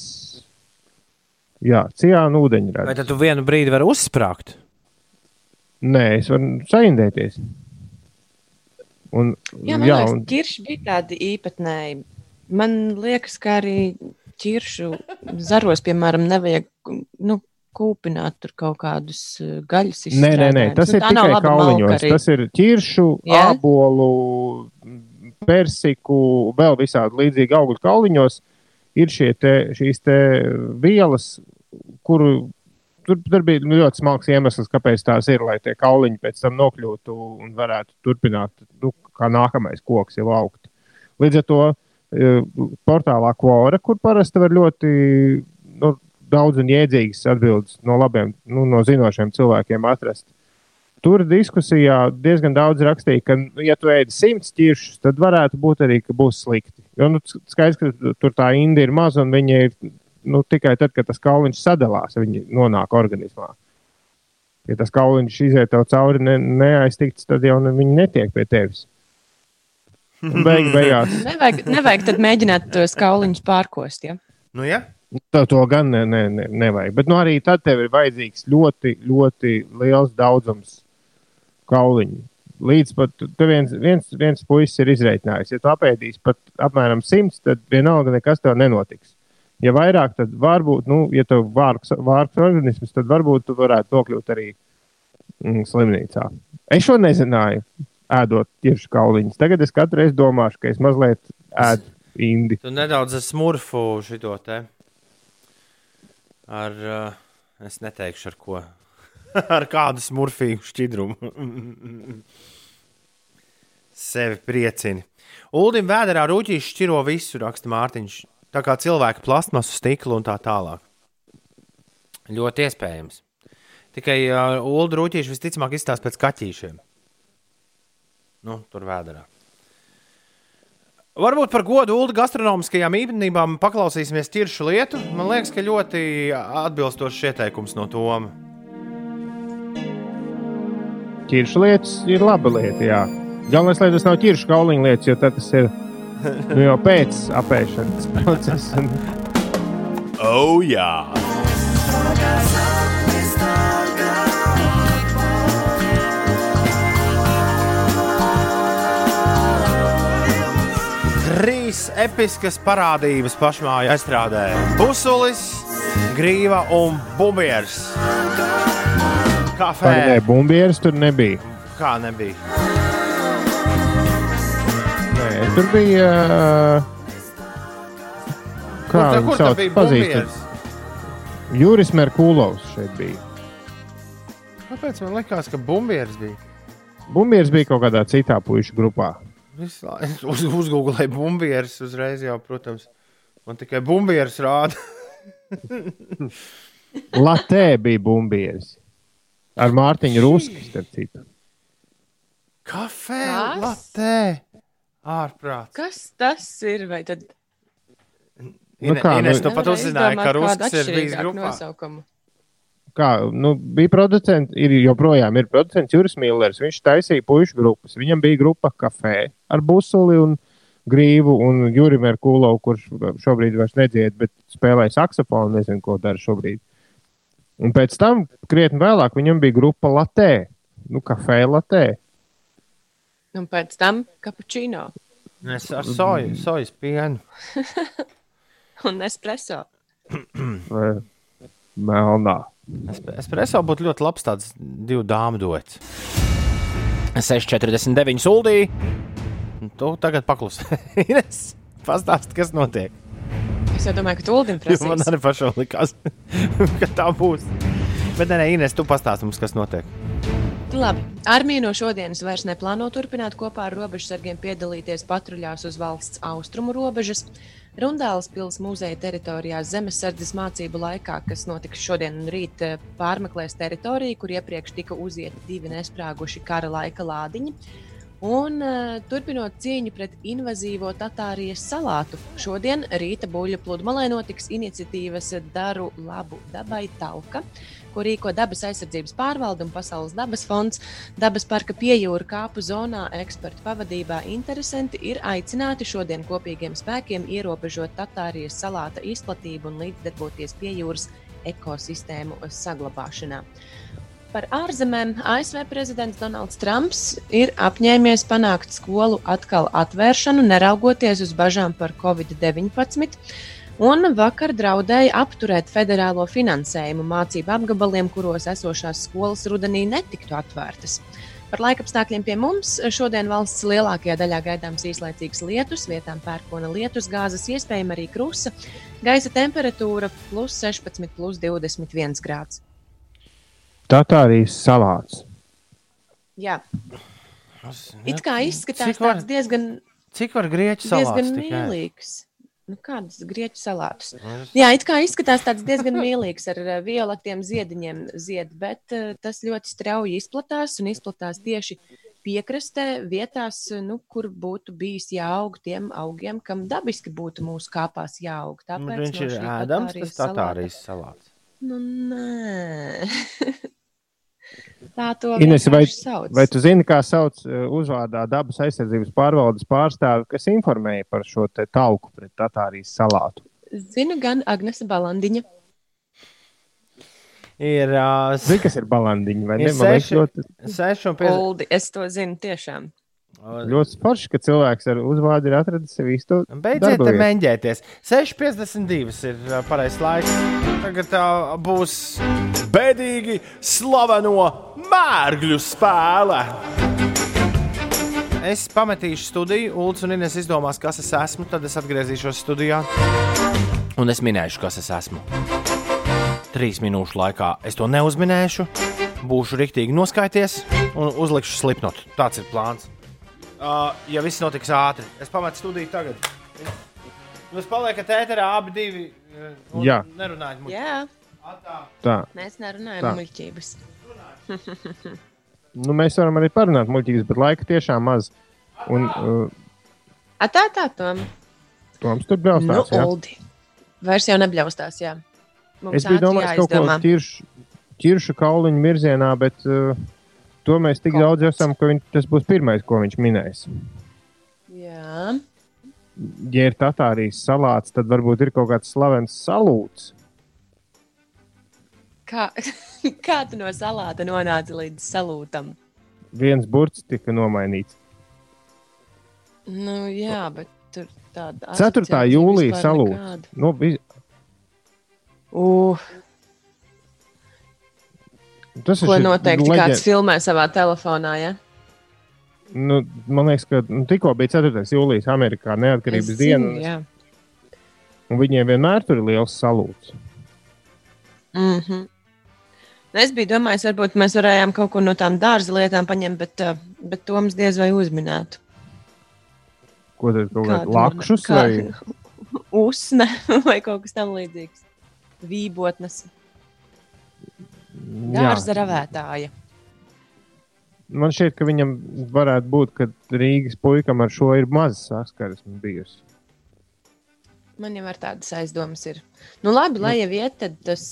Jā, ciāna vai ūdeņradis. tad tu vienu brīdi vari uzsprāgt? Nē, es varu saindēties. Un, Jā, man jā, liekas, un, ķirši bija tādi īpatnēji. Man liekas, ka arī ķiršu zaros, piemēram, nevajag nu, kūpināt tur kaut kādus uh, gaļas nē, nē, nē, izstrādājumus. tas Nu, ir tikai kauliņos. Tas ir ķiršu, Jā? ābolu, persiku, vēl visādi līdzīgi augļu kauliņos. Ir šie te, šīs te vielas, kuru tur, tur bija ļoti smalks iemesls, kāpēc tās ir, lai tie kauliņi pēc tam nokļūtu un varētu turpināt, nu, kā nākamais koks jau augt. Līdz ar to eh, portālā Quora, kur parasti var ļoti nu, daudz un jēdzīgas atbildes no labiem, nu, no zinošiem cilvēkiem atrast. Tur diskusijā diezgan daudz rakstīja, ka, nu, ja tu ēdi simts ķiršus, tad varētu būt arī, ka būs slikti. Jo nu, skaidrs, ka tur tā indi ir maza un viņi ir nu, tikai tad, kad tas kauliņš sadalās, viņi nonāk organismā. Ja tas kauliņš iziet tev cauri ne, neaiztikts, tad jau viņi netiek pie tevis. Beig, beigās Nevajag, nevajag tad mēģināt tos kauliņus pārkost. Ja? Nu, ja? to, to gan ne, ne, ne, nevajag. Bet nu, arī tad tev ir vajadzīgs ļoti, ļoti liels daudzums kauliņu. Līdz pat tu viens, viens, viens puisis ir izreikinājis, ja tu apēdīsi pat apmēram simts, tad vienalga nekas tev nenotiks. Ja vairāk, tad varbūt, nu, ja tev vārks, vārks organisms, tad varbūt tu varētu nokļūt arī mm, slimnīcā. Es šo nezināju, ēdot tieši kauliņus. Tagad es katru reizi domāšu, ka es mazliet ēdu indi. Tu nedaudz smurfu šito te. ar, uh, es neteikšu, ar ko, ar kādu smurfīgu šķidrumu. Sevi priecini. Uldim vēdā rūķīs šķiro visu, raksta Mārtiņš. Tā kā cilvēka plasmasu, stiklu un tā tālāk. Ļoti iespējams. Tikai uh, ulu rūtīši visticamāk izstāsta pēc kaķīšiem. Nu, tur vēdā. Varbūt par godu ulu gastronomiskajām īpatnībām paklausīsimies tiršu lietu. Man liekas, ka ļoti atbilstošs ieteikums no Toma. Ķiršu lietas ir laba lieta. Jā. Galvenais, lai tas nav ķiršu kauliņa lietas, jo tas ir nu, jau pēc apēšanas procesa. Oh, jā! Trīs episkas parādības pašmāju aizstrādē. Pusulis, grīva un bumbieris. Kafē. Nē, bumbieris tur nebija. Kā nebija? Nē, tur bija. Kā tā, viņu kur tā sauc? bumbieris? Juris Merkulovs šeit bija. Kāpēc man likās, ka bumbieris bija? Bumbieris bija kaut kādā citā puikas grupā. Laiku uz, uzgooglēju bumbieris uzreiz jau, protams. Man tikai bumbieris rāda. Latē bija bumbieris. Ar Mārtiņu Ruski, starp citu. Kafē, latē. Ārprāt. Kas tas ir? Vai tad Nu kā, Ines, nu- tu pat uzzināji, ka Rusks ir bijis grupā. nosaukumu? Kā, nu, bija producents, ir joprojām ir producents Juris Millers. Viņš taisīja puikas grupas. Viņam bija grupa kafē ar busuli un grīvu un Juri Merkulovu, kurš šobrīd vairs nedzied, bet spēlēja saksofonu, nezinu, ko dara šobrīd. Un pēc tam, krietni vēlāk, viņam bija grupa Latē, nu, kafē Latē. Un pēc tam kapučīno Es ar soju, sojas pienu. un espreso. vai Melnā. Es- Espreso būtu ļoti labs tāds divu dāmu dots. 6,49 suldī. Tu tagad paklus. Ines, pastāsti, kas notiek. Es domāju, ka tu Uldim Jo man prasīs. arī pašam likās, ka tā būs. Bet nē, nē, Ines, tu pastāsti mums, kas notiek. Labi. Armija no šodienas vairs neplāno turpināt kopā ar robežsargiem piedalīties patruļās uz valsts austrumu robežas. Rundāles pilsētas muzeja teritorijā zemesardzes mācību laikā, kas notiks šodien un rīt, eh, pārmeklēs teritoriju, kur iepriekš tika uzieti divi nesprāguši kara laika lādiņi. Un uh, turpinot cīņu pret invazīvo Tatārijas salātu, šodien rīta buļļu pludmalē notiks iniciatīvas Daru labu dabai talka, ko rīko Dabas aizsardzības pārvalde un Pasaules dabas fonds. Dabas parka piejūra kāpu zonā ekspertu pavadībā interesanti ir aicināti šodien kopīgiem spēkiem ierobežot Tatārijas salāta izplatību un līdzdarboties piejūras ekosistēmu saglabāšanā. Par ārzemēm ASV prezidents Donalds Trumps ir apņēmies panākt skolu atkal atvēršanu, neraugoties uz bažām par covid-19. Un vakar draudēja apturēt federālo finansējumu mācību apgabaliem, kuros esošās skolas rudenī netiktu atvērtas. Par laikapstākļiem pie mums šodien valsts lielākajā daļā gaidāms īslaicīgs lietus, vietām pērkona lietus, gāzes, iespējams arī krusta. Gaisa temperatūra plus 16, plus 21 grāds. Tatārijas salāts. Jā, it kā izskatās Cik var, tāds diezgan, cik var grieķu salāts diezgan mīlīgs. Nu, kādas grieķu salātus? Jā, it kā izskatās tāds diezgan mīlīgs ar eh, violetiem ziediņiem, zied, bet eh, tas ļoti strauji izplatās un izplatās tieši piekrastē, vietās, eh, nu, kur būtu bijis jāaug tiem augiem, kam dabiski būtu mūsu kāpās jāaug. Nu, Tāpēc Viņš no ir ēdams, tas salāta- tatārijas salāts. Nu, nē. Tā to Ines, vai, sauc. vai tu zini, kā sauc uh, uzvārdā dabas aizsardzības pārvaldes pārstāvi, kas informēja par šo te talku pret Tatārijas salātu? Zinu gan Agnese Balandiņa. Ir uh, Zini, kas ir balandiņi, vai Ir ne? Man liekas, seši- ļoti, 6 un 5. Oldi, es to zinu tiešām. Ļoti forši, ka cilvēks ar uzvārdu ir atradis sev īsto. Beidziet mēģināties. 6,52 ir pareizais laiks. Tagad uh, būs bēdīgi slaveno mērgļu spēle. Es pametīšu studiju, Ulus un Ines izdomās, kas es esmu. Tad es atgriezīšos studijā un es minēšu, kas es esmu. trīs minūšu laikā. Es to neuzminēšu, būšu rīktīgi noskaities un uzlikšu slipnotu. Tāds ir plāns. Uh, ja viss notiks ātri, es pametu studiju tagad. Jūs paliekat ēterā abi divi. uh, Jā. Nerunājot muļķības. Jā, Atā. Tā. mēs nerunājam Tā. muļķības. Nu, mēs varam arī parunāt muļķības, bet laika tiešām maz. Un uh, A, tā, tā, Tom. Toms tur Nu, braustās. jā. Oldi. Vairs jau nebļaustās, jā. Mums Es biju domājis kaut ko ķiršu, ķiršu kauliņu virzienā, bet uh, to mēs tik Kaut daudz esam, ka viņ, tas būs pirmais, ko viņš minēs. Jā, Ja ir tatārijas salāts, tad varbūt ir kaut kāds slavens salūts. kā, kā tu no salāta nonāci līdz salūtam? Viens burts tika nomainīts. Nu, jā, bet tur tāda 4. asociācija jūlija salūts. Nu, vi- Uh, tas ko noteikti leģen- kāds filmē savā telefonā, ja? Nu, man liekas, ka nu, tikko bija 4. jūlijas Amerikā neatkarības Es diena, zinu, jā. un viņiem vienmēr tur ir liels salūts. Mm -hmm. Es biju domājis, varbūt mēs varējām kaut ko no tām dārza lietām paņemt, bet, uh, bet Toms diez vai uzminētu. Ko tad kaut Kādu lakšus vai Usne vai kaut kas tamlīdzīgs. Vībotnes, dārza ravētāja. Man šķiet, ka viņam varētu būt, ka Rīgas puikam ar šo ir maz saskarsme bijusi. Man jau ar tādas aizdomas ir. Nu, labi, lai jau iet, tad tas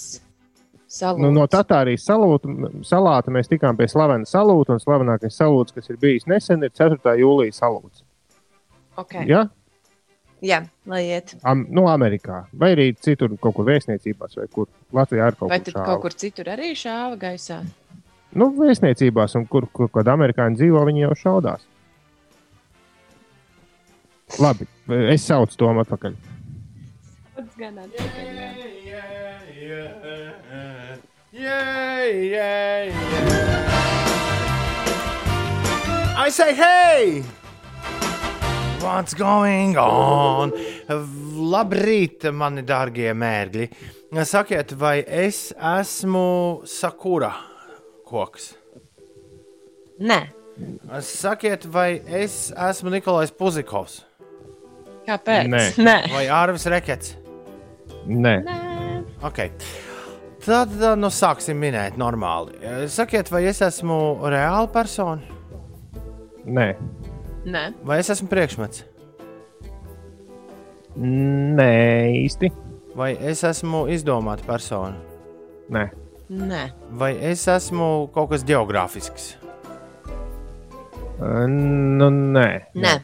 salūts. Nu, no Tatārijas salūta, salāta mēs tikām pie slavena salūta, un slavenākais salūts, kas ir bijis nesen, ir 4. jūlijas salūts. Okay. Ja? Jā, lai iet. Am, nu, Amerikā, vai arī citur, kaut kur vēstniecībās, vai kur Latvijā ir kaut Vai kur tad šāva. kaut kur citur arī šāva gaisā? Nu, vēstniecībās, un kur, kur kad amerikāņi dzīvo, viņi jau šaudās. Labi, es saucu to atpakaļ. Pats gan atpakaļ, jā. Yeah, yeah, yeah. I say, hey! What's going on? Labrīt, mani dārgie mērgļi. Sakiet, vai es esmu sakura koks? Nē, Sakiet, vai es esmu Nikolais Puzikovs kāpēc? Nē. Nē. vai Arvis Rekets? Nē, Nē. Okay. Tad uh, nu, sāksim minēt normāli. Sakiet, vai es esmu reāla persona, nē, Nē. vai es esmu priekšmets, nē, īsti. vai es esmu izdomāta persona, Nē, Nē. vai es esmu kaut kas geogrāfisks, nu, nē. Nē.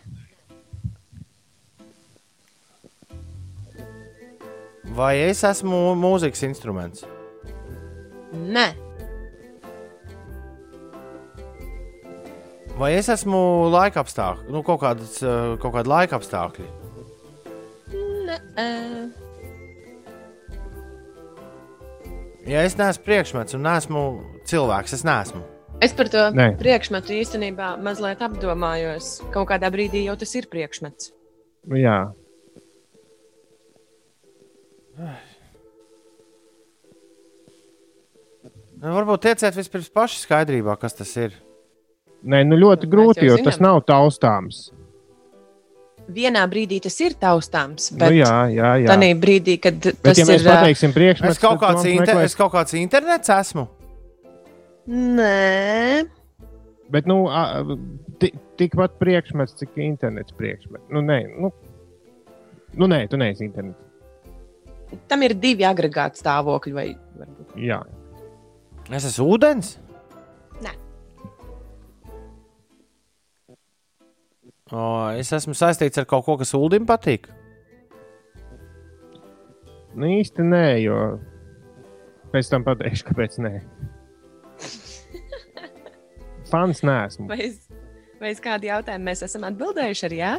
vai es esmu mūzikas instruments, Nē. Vai es esmu laika apstākļi, nu, kaut, kādas, uh, kaut kāda laika apstākļi, Nē. ja es neesmu priekšmets un neesmu cilvēks, es neesmu. Es par to Nē. priekšmetu īstenībā mazliet apdomājos. Kaut kādā brīdī jau tas ir priekšmets. Jā, Nu, varbūt tieciet vispirms paši skaidrībā, kas tas ir. Nē, nu ļoti Mēs grūti, jo tas zinām. nav taustāms. Vienā brīdī tas ir taustāms, Nu, bet jā, jā, jā. tādā brīdī, kad Bet, tas ja mēs ir. pateiksim, priekšmets, Es kaut kāds, inter, meklēs- es kaut kāds internets esmu. Nē, Bet, nu, tikpat priekšmets, cik internets priekšmets. Nu, nē, nu, nu, nē, tu neesi internets. tam ir divi agregāti stāvokļi. Vai, varbūt. Jā, Es esmu ūdens. O, es esmu saistīts ar kaut ko, kas Ulim patīk. nu, īsti nē, jo pēc tam pateikšu, kāpēc nē. Fans neesmu. vai, es, vai es kādu jautājumu mēs esam atbildējuši ar jā?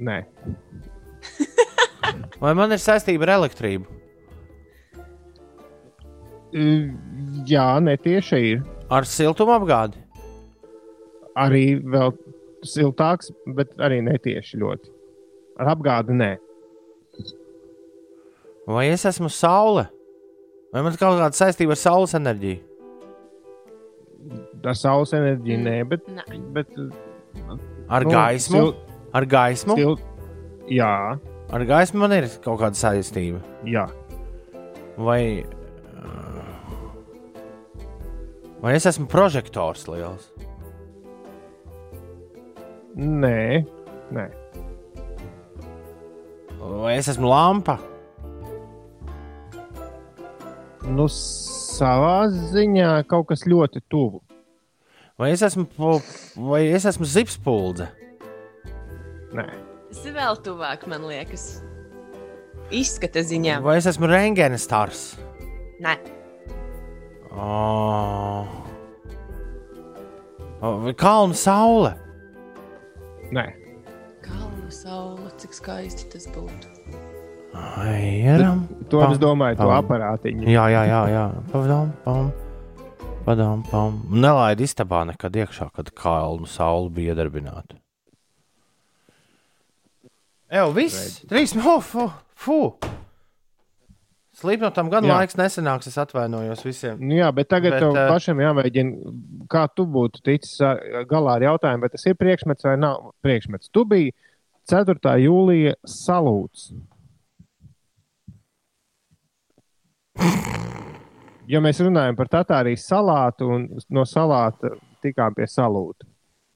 Nē, Vai man ir saistība ar elektrību? Jā netieši ir. Ar siltumapgādi? Arī vēl siltāks, bet arī netieši ļoti. Ar apgādi nē. Vai es esmu saule? Vai man ir kaut kāda saistība ar saules enerģiju? Tā saules enerģija, Mm. nē, bet. Nē. bet Ar nu, gaismu? sil- Ar gaismu? Stil... Jā, Ar gaismu man ir kaut kāda saistība. jā. Vai, vai es esmu prožektors liels? Nē, nē. Vai es esmu lampa? Nu, savā ziņā kaut kas ļoti tuvu. Vai es esmu, vai es esmu zipspuldze? Nē, Tas ir vēl tuvāk, man liekas. Izskata ziņā. Vai es esmu rengēna stars? Nē, Oh. Vai kalnu saule? Nē. kalnu saule, cik skaisti tas būtu. Airam. To es domāju, to pam. aparātiņu. Jā, jā, jā. jā. Padām, pam. Padām, pam. Nelaid istabā nekad iekšā, kad kalnu saule bija iedarbināta. Evo, viss! Trīs, fu, fu, fu. Slīpnotam gan Jā. laiks nesenāks, es atvainojos visiem. Nu, jā, bet tagad Bet, tev eh, pašam jāmēģina, kā tu būtu ticis ar- galā ar jautājumu, vai tas ir priekšmets vai nav priekšmets. Tu biji 4. jūlija salūts. Ja mēs runājam par Tatārijas salātu, un no salāta tikām pie salūta.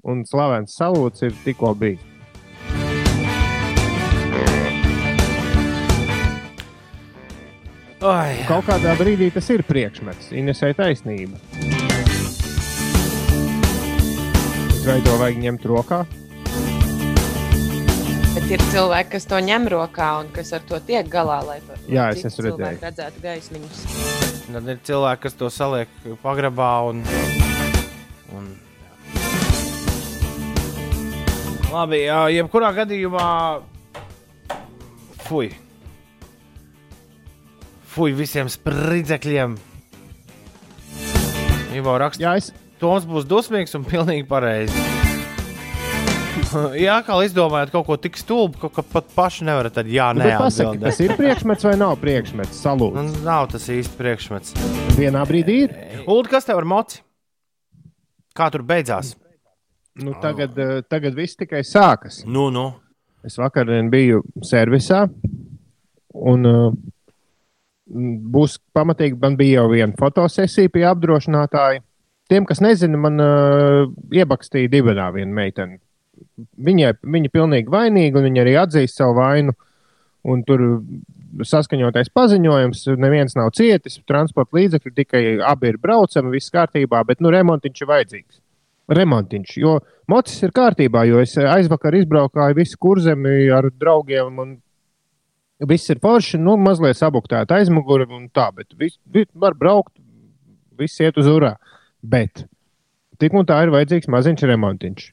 Un slavens salūts ir tikko bijis. Ai, Kaut kādā brīdī tas ir priekšmets, Inesai taisnība. Vai to vajag ņemt rokā? Bet ir cilvēki, kas to ņem rokā un kas ar to tiek galā, lai par Jā, es esmu redzējis. redzētu gaismiņus. Tad ir cilvēki, kas to saliek pagrabā un. un jā. Labi, jā, jebkurā gadījumā. Fui. Fui visiem spridzekļiem. Ivo raksta, Jā, es, Toms būs dusmīgs un pilnīgi pareizi. Jā, kā izdomājat kaut ko tik stulbu, ka, ka pat paši nevarat, tad jā, nu, nē, bet pasaki, tas ir priekšmets vai nav priekšmets? Salūts. Nu, nav tas īsti priekšmets. Vienā brīdī ir. Ulu, kas tev ar moci? Kā tur beidzās? Nu, tagad, eh, tagad viss tikai sākas. Nu, nu. Es vakar biju servisā. Un, uh, būs pamatīgi, man bija jau viena fotosesija pie apdrošinātāja. Tiem, kas nezina, man uh, iebakstīja dibenā viena meitene. Viņai, viņa ir pilnīgi vainīga, un viņa arī atzīst savu vainu. Un tur saskaņotais paziņojums, neviens nav cietis, transporta līdzekļi tikai abi ir braucami, viss kārtībā, bet nu, remontiņš ir vajadzīgs. Remontiņš, jo mocis ir kārtībā, jo es aizvakar izbraukāju visu kurzemi ar draugiem, un viss ir forši, nu, mazliet sabuktēta aizmugure un tā, bet viss vi, var braukt, viss iet uz urā. Bet tik un tā ir vajadzīgs maziņš remontiņš.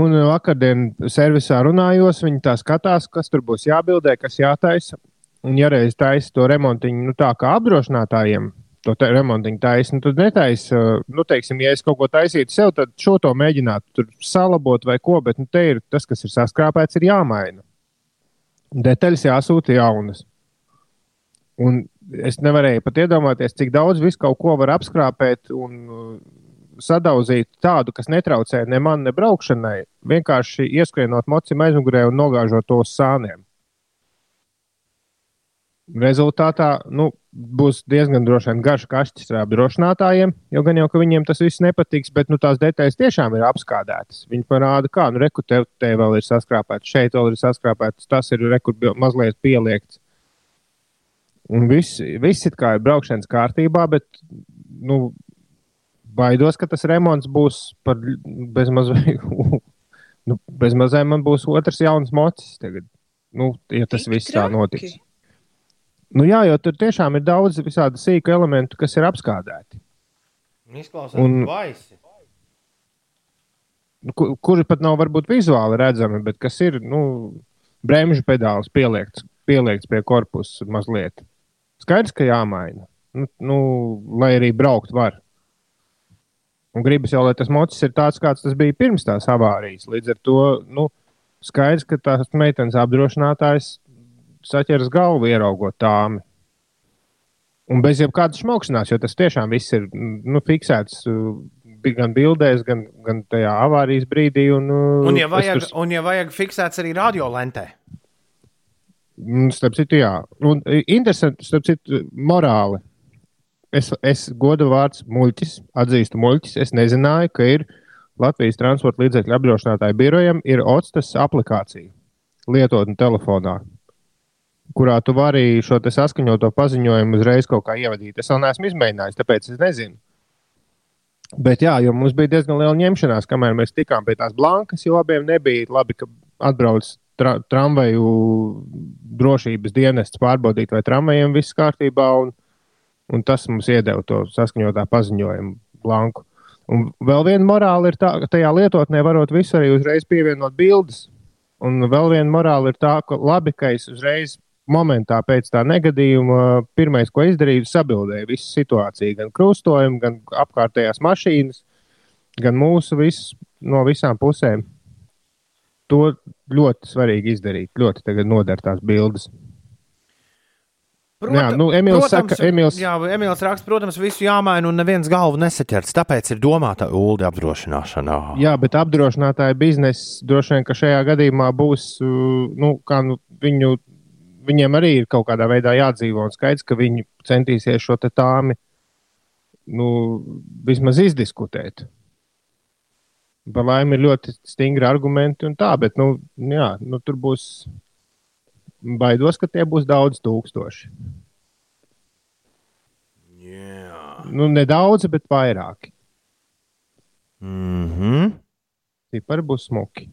Un vakardien servisā runājos, viņi tā skatās, kas tur būs jābildē, kas jātaisa. Un, ja reiz taisa to remontiņu, nu, tā kā apdrošinātājiem, to remontiņu taisa, nu, tad netaisa, nu, teiksim, ja es kaut ko taisītu sev, tad šo to mēģinātu salabot vai ko, bet nu, te ir tas, kas ir saskrāpēts, ir jāmaina. Detaļas jāsūta jaunas. Un es nevarēju pat iedomāties, cik daudz visu kaut ko var apskrāpēt un uh, sadauzīt tādu, kas netraucē ne man, ne braukšanai. Vienkārši ieskrienot mocim aizmugurē un nogāžot to uz sāniem. Rezultātā nu, būs diezgan droši vien garš kašķis ar apdrošinātājiem, jo gan jau ka viņiem tas viss nepatiks, bet nu, tās detaļas tiešām ir apskādētas. Viņi parāda, kā nu, te vēl ir saskrāpēts, šeit vēl ir saskrāpēts, tas ir reku mazliet pieliekts. Un viss, viss it kā ir braukšanas kārtībā, bet nu, baidos, ka tas remonts būs par bezmazliet. Nu, bezmazliet man būs otrs jauns mocis tagad. Nu, ja tas Tik viss tā traki? notiks. Nu, jā, jo tur tiešām ir daudz visādi sīku elementu, kas ir apskādēti. Izklausās Un- baisi. Nu, ku- kuri pat nav varbūt vizuāli redzami, bet kas ir nu, bremžu pedāls pieliekts, pieliekts pie korpusa mazliet. Skaidrs, ka jāmaina. Nu, nu, lai arī braukt var. Un gribas jau, lai tas mocis ir tāds, kāds tas bija pirms tās avārijas. Līdz ar to nu, skaidrs, ka tās meitenes apdrošinātājs saķeras galvu, ieraugot tāmi. Un bez jebkādas šmaukšanās, jo tas tiešām viss ir nu, fiksēts bi- gan bildēs, gan, gan tajā avārijas brīdī. Un, uh, Un, ja vajag, tur- un, ja vajag fiksēts arī radiolentē, Mm, Starp citu, jā. Un interesanti, starp citu, morāli. Es, es godu vārds muļķis, atzīstu muļķis. Es nezināju, ka ir Latvijas transporta līdzekļu apdrošinātāju birojam ir OCTAS aplikācija lietotne telefonā, kurā tu vari šo saskaņoto paziņojumu uzreiz kaut kā ievadīt. Es vēl neesmu izmēģinājis, tāpēc es nezinu. Bet jā, jo mums bija diezgan liela ņemšanās, kamēr mēs tikām pie tās blankas, jo abiem nebija labi, ka atbrauc tra tramvaju drošības dienests pārbaudīt, vai tramvajiem viss kārtībā, un, un tas mums iedeva to saskaņotā paziņojumu blanku. Un vēl viena morāla ir tā, ka tajā lietotnē varot visu arī uzreiz pievienot bildes. Un vēl viena morāla ir tā, ka labi, ka es uzreiz momentā pēc tā negadījuma pirmais, ko izdarīju, sabildēju visu situāciju, gan krustojumu, gan apkārtējās mašīnas, gan mūsu visus no visām pusēm. To ļoti svarīgi izdarīt. Ļoti tagad noder tās bildes. Jā, nu, Emīls saka, Emīls- jā, Emīls raksta, protams, visu jāmaina un neviens galvu nesaķers. Tāpēc ir domāta ULD apdrošināšana. Jā, bet apdrošinātāja biznesa droši vien, ka šajā gadījumā būs, uh, nu, kā nu, viņu, viņiem arī ir kaut kādā veidā jādzīvo. Un skaidrs, ka viņi centīsies šo tāmi nu, vismaz izdiskutēt. Par laimi ir ļoti stingri argumenti un tā, bet nu, jā, nu, tur būs baidos, ka tie būs daudz tūkstoši. Jā. Nu, nedaudz, bet vairāki. Mm -hmm. Cipari būs smuki.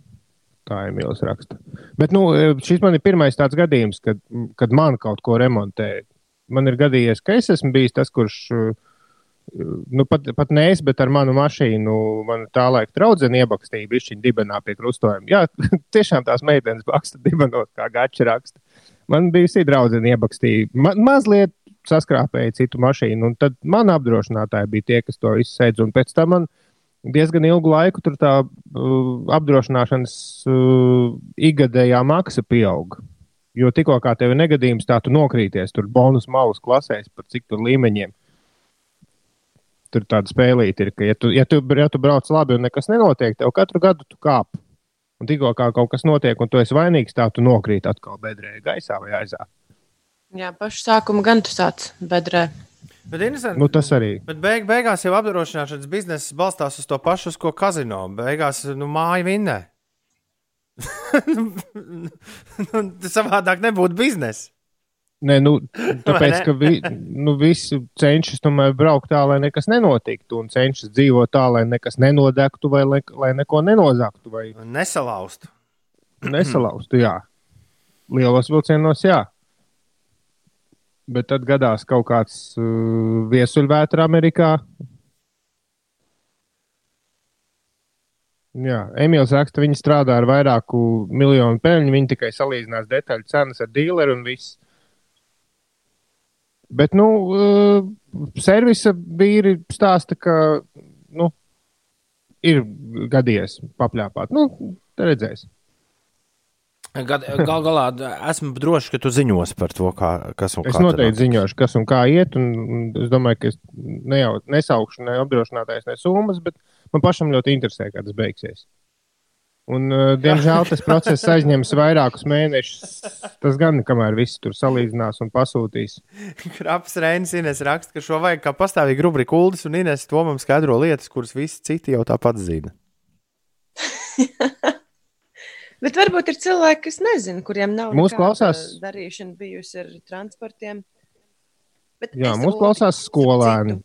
Tā Emīls raksta. Bet nu, šis man ir pirmais tāds gadījums, kad, kad man kaut ko remontē. Man ir gadījies, ka es esmu bijis tas, kurš, uh, nu, pat, pat ne es, bet ar manu mašīnu, man tā laika draudzene iebakstīja bišķiņu dibenā pie krustojuma. Jā, tiešām tās meitenes baksta dibenot, kā gača raksta. Man bija šī draudzene iebakstīja. Ma mazliet saskrāpēja citu mašīnu, un tad man apdrošinātāji bija tie, kas to visu sēdz. Un pēc tam man diezgan ilgu laiku tur tā uh, apdrošināšanas uh, ikgadējā maksa pieauga. Jo tikko kā tev ir negadījums, tā tu nokrīties tur bonus malus klasēs par cik tur līmeņiem. Tur tāda spēlīte ir, ka, ja tu, ja, tu, ja tu brauc labi un nekas nenotiek, tev katru gadu tu kāp. Un tikko kā kaut kas notiek, un tu esi vainīgs, tā tu nokrīt atkal bedrē, gaisā vai aizā. Jā, pašu sākumu gan tu sāc bedrē. Bet, interesanti, Nu, tas arī. bet beig, beigās jau apdrošināšanas biznesa balstās uz to pašu, uz ko kazino. Beigās nu, māja vinnē. nu, savādāk nebūtu biznesa. Nē, nu, tāpēc, ka vi, nu, visi cenšas tomēr braukt tā, lai nekas nenotiktu, un cenšas dzīvot tā, lai nekas nenodegtu, vai lai, lai neko nenozagtu, vai Nesalauzt. nesalaustu. Jā, lielos vilcienos, jā. Bet tad gadās kaut kāds uh, viesuļvētra Amerikā. Jā, Emīls raksta, viņi strādā ar vairāku miljonu peļņu. Viņi tikai salīdzinās detaļu cenas ar dīleru un viss. Bet, nu, uh, servisa vīri stāsta, ka nu, ir gadījies papļāpāt. Nu, redzēs. Gad, gal galā esmu drošs, ka tu ziņos par to, kā, kas un Es kā tur noteikti ziņošu, kas un kā iet. Un, un es domāju, ka es ne jau nesaukšu ne apdrošinātājs, ne summas, bet man pašam ļoti interesē, kā tas beigsies. Un, uh, diemžēl tas process aizņems vairākus mēnešus. Tas gan, kamēr viss tur salīdzinās un pasūtīs. Kraps Reinis Ines raksta, ka šo vajag kā pastāvīgi rubriku Uldis un Ines to mums skaidro lietas, kuras visi citi jau tāpat zina. Bet varbūt ir cilvēki, kas nezina, kuriem nav Mūs nekāda klausās- darīšana bijusi ar transportiem. Bet Jā, es mūs Uldi, klausās skolēni.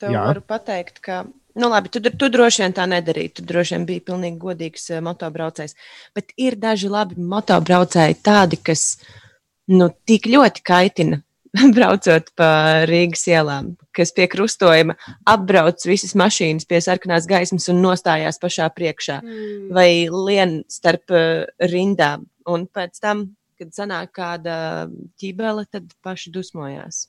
Tev Jā. varu pateikt, ka, nu labi, tu, tu droši vien tā nedarīji. Tu droši vien biji pilnīgi godīgs eh, motobraucējs. Bet ir daži labi motobraucēji, tādi, kas nu, tik ļoti kaitina. Braucot pa Rīgas ielām, kas pie krustojuma apbrauc visas mašīnas pie sarkanās gaismas un nostājās pašā priekšā Mm. vai lien starp uh, rindām. Un pēc tam, kad sanāk kāda ķībele, tad paši dusmojās.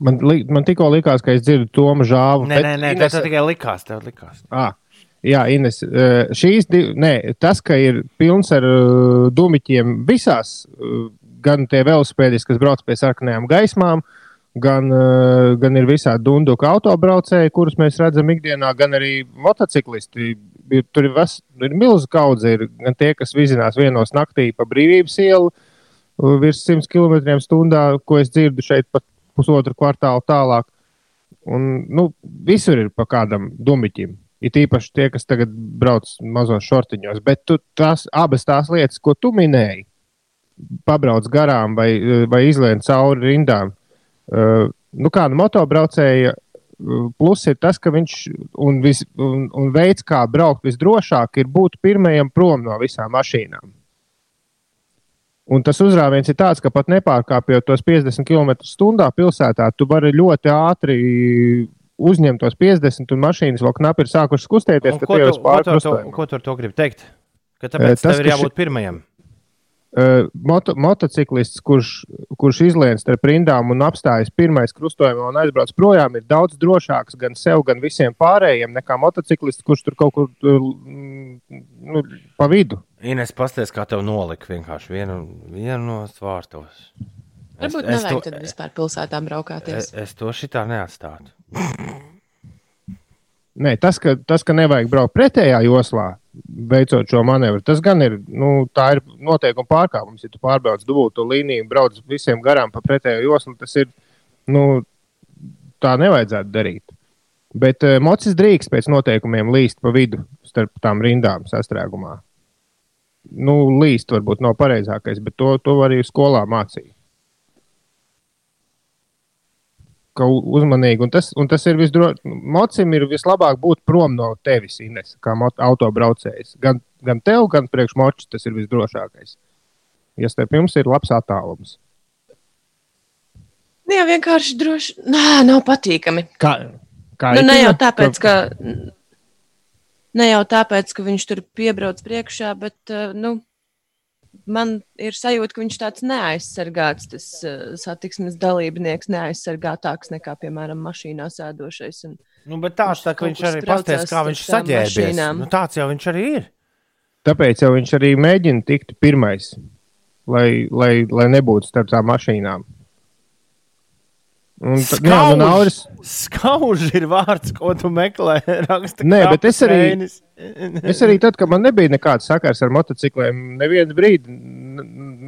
Man, li, man tikko likās, ka es dzirdu Tomu žāvu. Nē, bet nē, nē Inese- tas tikai likās. Tev likās. Ah, Jā, Ines, uh, šīs divas, nē, tas, ka ir pilns ar uh, dūmiķiem visās, uh, gan tie velosipēdisti, kas brauc pie sarkanajām gaismām, gan, uh, gan ir visādi dunduka autobraucēji, kurus mēs redzam ikdienā, gan arī motociklisti. Tur ir, ves, ir milzīga kaudze, ir gan tie, kas vizinās vienos naktī pa brīvības ielu virs 100 km/h, ko es dzirdu šeit pat pusotru kvartālu tālāk. Un, nu, visur ir pa kādam dumiķim. Ir īpaši tie, kas tagad brauc mazos šortiņos. Bet tu, tās abas tās lietas, ko tu minēji, pabrauc garām vai, vai izlien cauri rindām. Uh, nu, kāda motobraucēja uh, plus ir tas, ka viņš un, vis, un, un veids, kā braukt visdrošāk, ir būt pirmajam prom no visām mašīnām. Un tas uzrāviens ir tāds, ka pat nepārkāpjot tos 50 km/h pilsētā, tu vari ļoti ātri uzņemt tos 50, un mašīnas vēl knapi ir sākušas kustēties. Ko tu, ko, tu, to, ko tu ar to gribi teikt? Ka tāpēc tas, tev ir jābūt ši... pirmajam. Moto, motociklists, kurš, kurš izlien starp rindām un apstājas pirmais krustojumā un aizbrauc projām, ir daudz drošāks gan sev, gan visiem pārējiem nekā motociklists, kurš tur kaut kur nu, pa vidu. Ines, pasties, kā tev nolika vienkārši vienu, vienu no svārstos. Varbūt nevajag to, tad vispār pilsētām braukāties. Es, es to šitā neatstātu. Nē, tas, ka, tas, ka nevajag braukt pretējā joslā, veicot šo manevru, tas gan ir, nu, tā ir noteikuma pārkāpums. Ja tu pārbrauc dubultu līniju, brauc visiem garām pa pretējo joslu, tas ir, nu, tā nevajadzētu darīt. Bet uh, mocis drīkst pēc noteikumiem līst pa vidu starp tām rindām sastrēgumā. Nu, līst varbūt nav pareizākais, bet to, to arī skolā mācīja. Ka uzmanīgi. Un tas, un tas ir visdrošāk. Mocim ir vislabāk būt prom no tevis, Ines, kā autobraucējs. Gan, gan tev, gan priekšmočs tas ir visdrošākais. Ja starp jums ir labs attālums. Nu, jā, vienkārši droši. Nē, nav patīkami. Kā, kā nu, ne jau tāpēc, ka. Ne jau tāpēc, ka viņš tur piebrauc priekšā, bet, nu, man ir sajūta, ka viņš tāds neaizsargāts, tas uh, satiksmes dalībnieks, neaizsargātāks nekā, piemēram, mašīnā sēdošais. Un, nu, bet tāds tā, ka viņš arī pasties, kā viņš saģērbies. Nu, tāds jau viņš arī ir. Tāpēc jau viņš arī mēģina tikt pirmais, lai, lai, lai nebūtu starp tām mašīnām. Un, skauž, jā, nu, nauris... skauž ir vārds, ko tu meklē. Raksta, Nē, bet es arī, es arī tad, kad man nebija nekāds sakars ar motocikliem, nevienu brīdi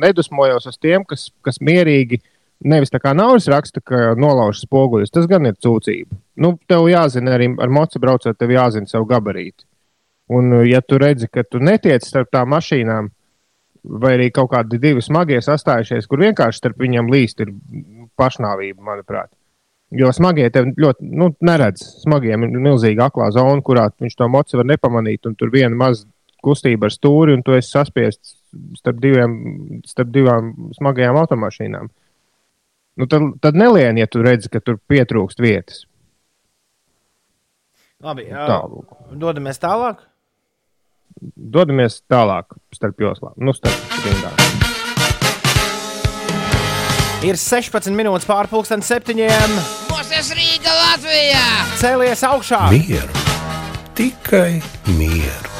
nedusmojos uz tiem, kas, kas mierīgi. Nevis tā kā naudas raksta, ka nolauž spoguļus. Tas gan ir cūcība. Nu, tev jāzina arī ar mocu braucot, tev jāzina savu gabarīti. Un, ja tu redzi, ka tu netiec starp tām mašīnām, vai arī kaut kādi divi smagie sastājušies, kur vienkārši starp viņiem līst, ir pašnāvība, manuprāt. Jo smagie tev ļoti nu, neredz. Smagiem ir milzīga aklā zona, kurā viņš to mocu var nepamanīt, un tur viena maza kustība ar stūri, un tu esi saspiests starp, diviem, starp divām smagajām automašīnām. Nu, tad, tad nelien, ja tu redzi, ka tur pietrūkst vietas. Labi, jā, dodamies tālāk. Dodamies tālāk starp joslām, nu, starp rindām. Ir 16 minūtes pārpusdienas septiņiem. Mūsu Rīga Latvijā! Cēlies augšā! Mieru! Tikai mieru!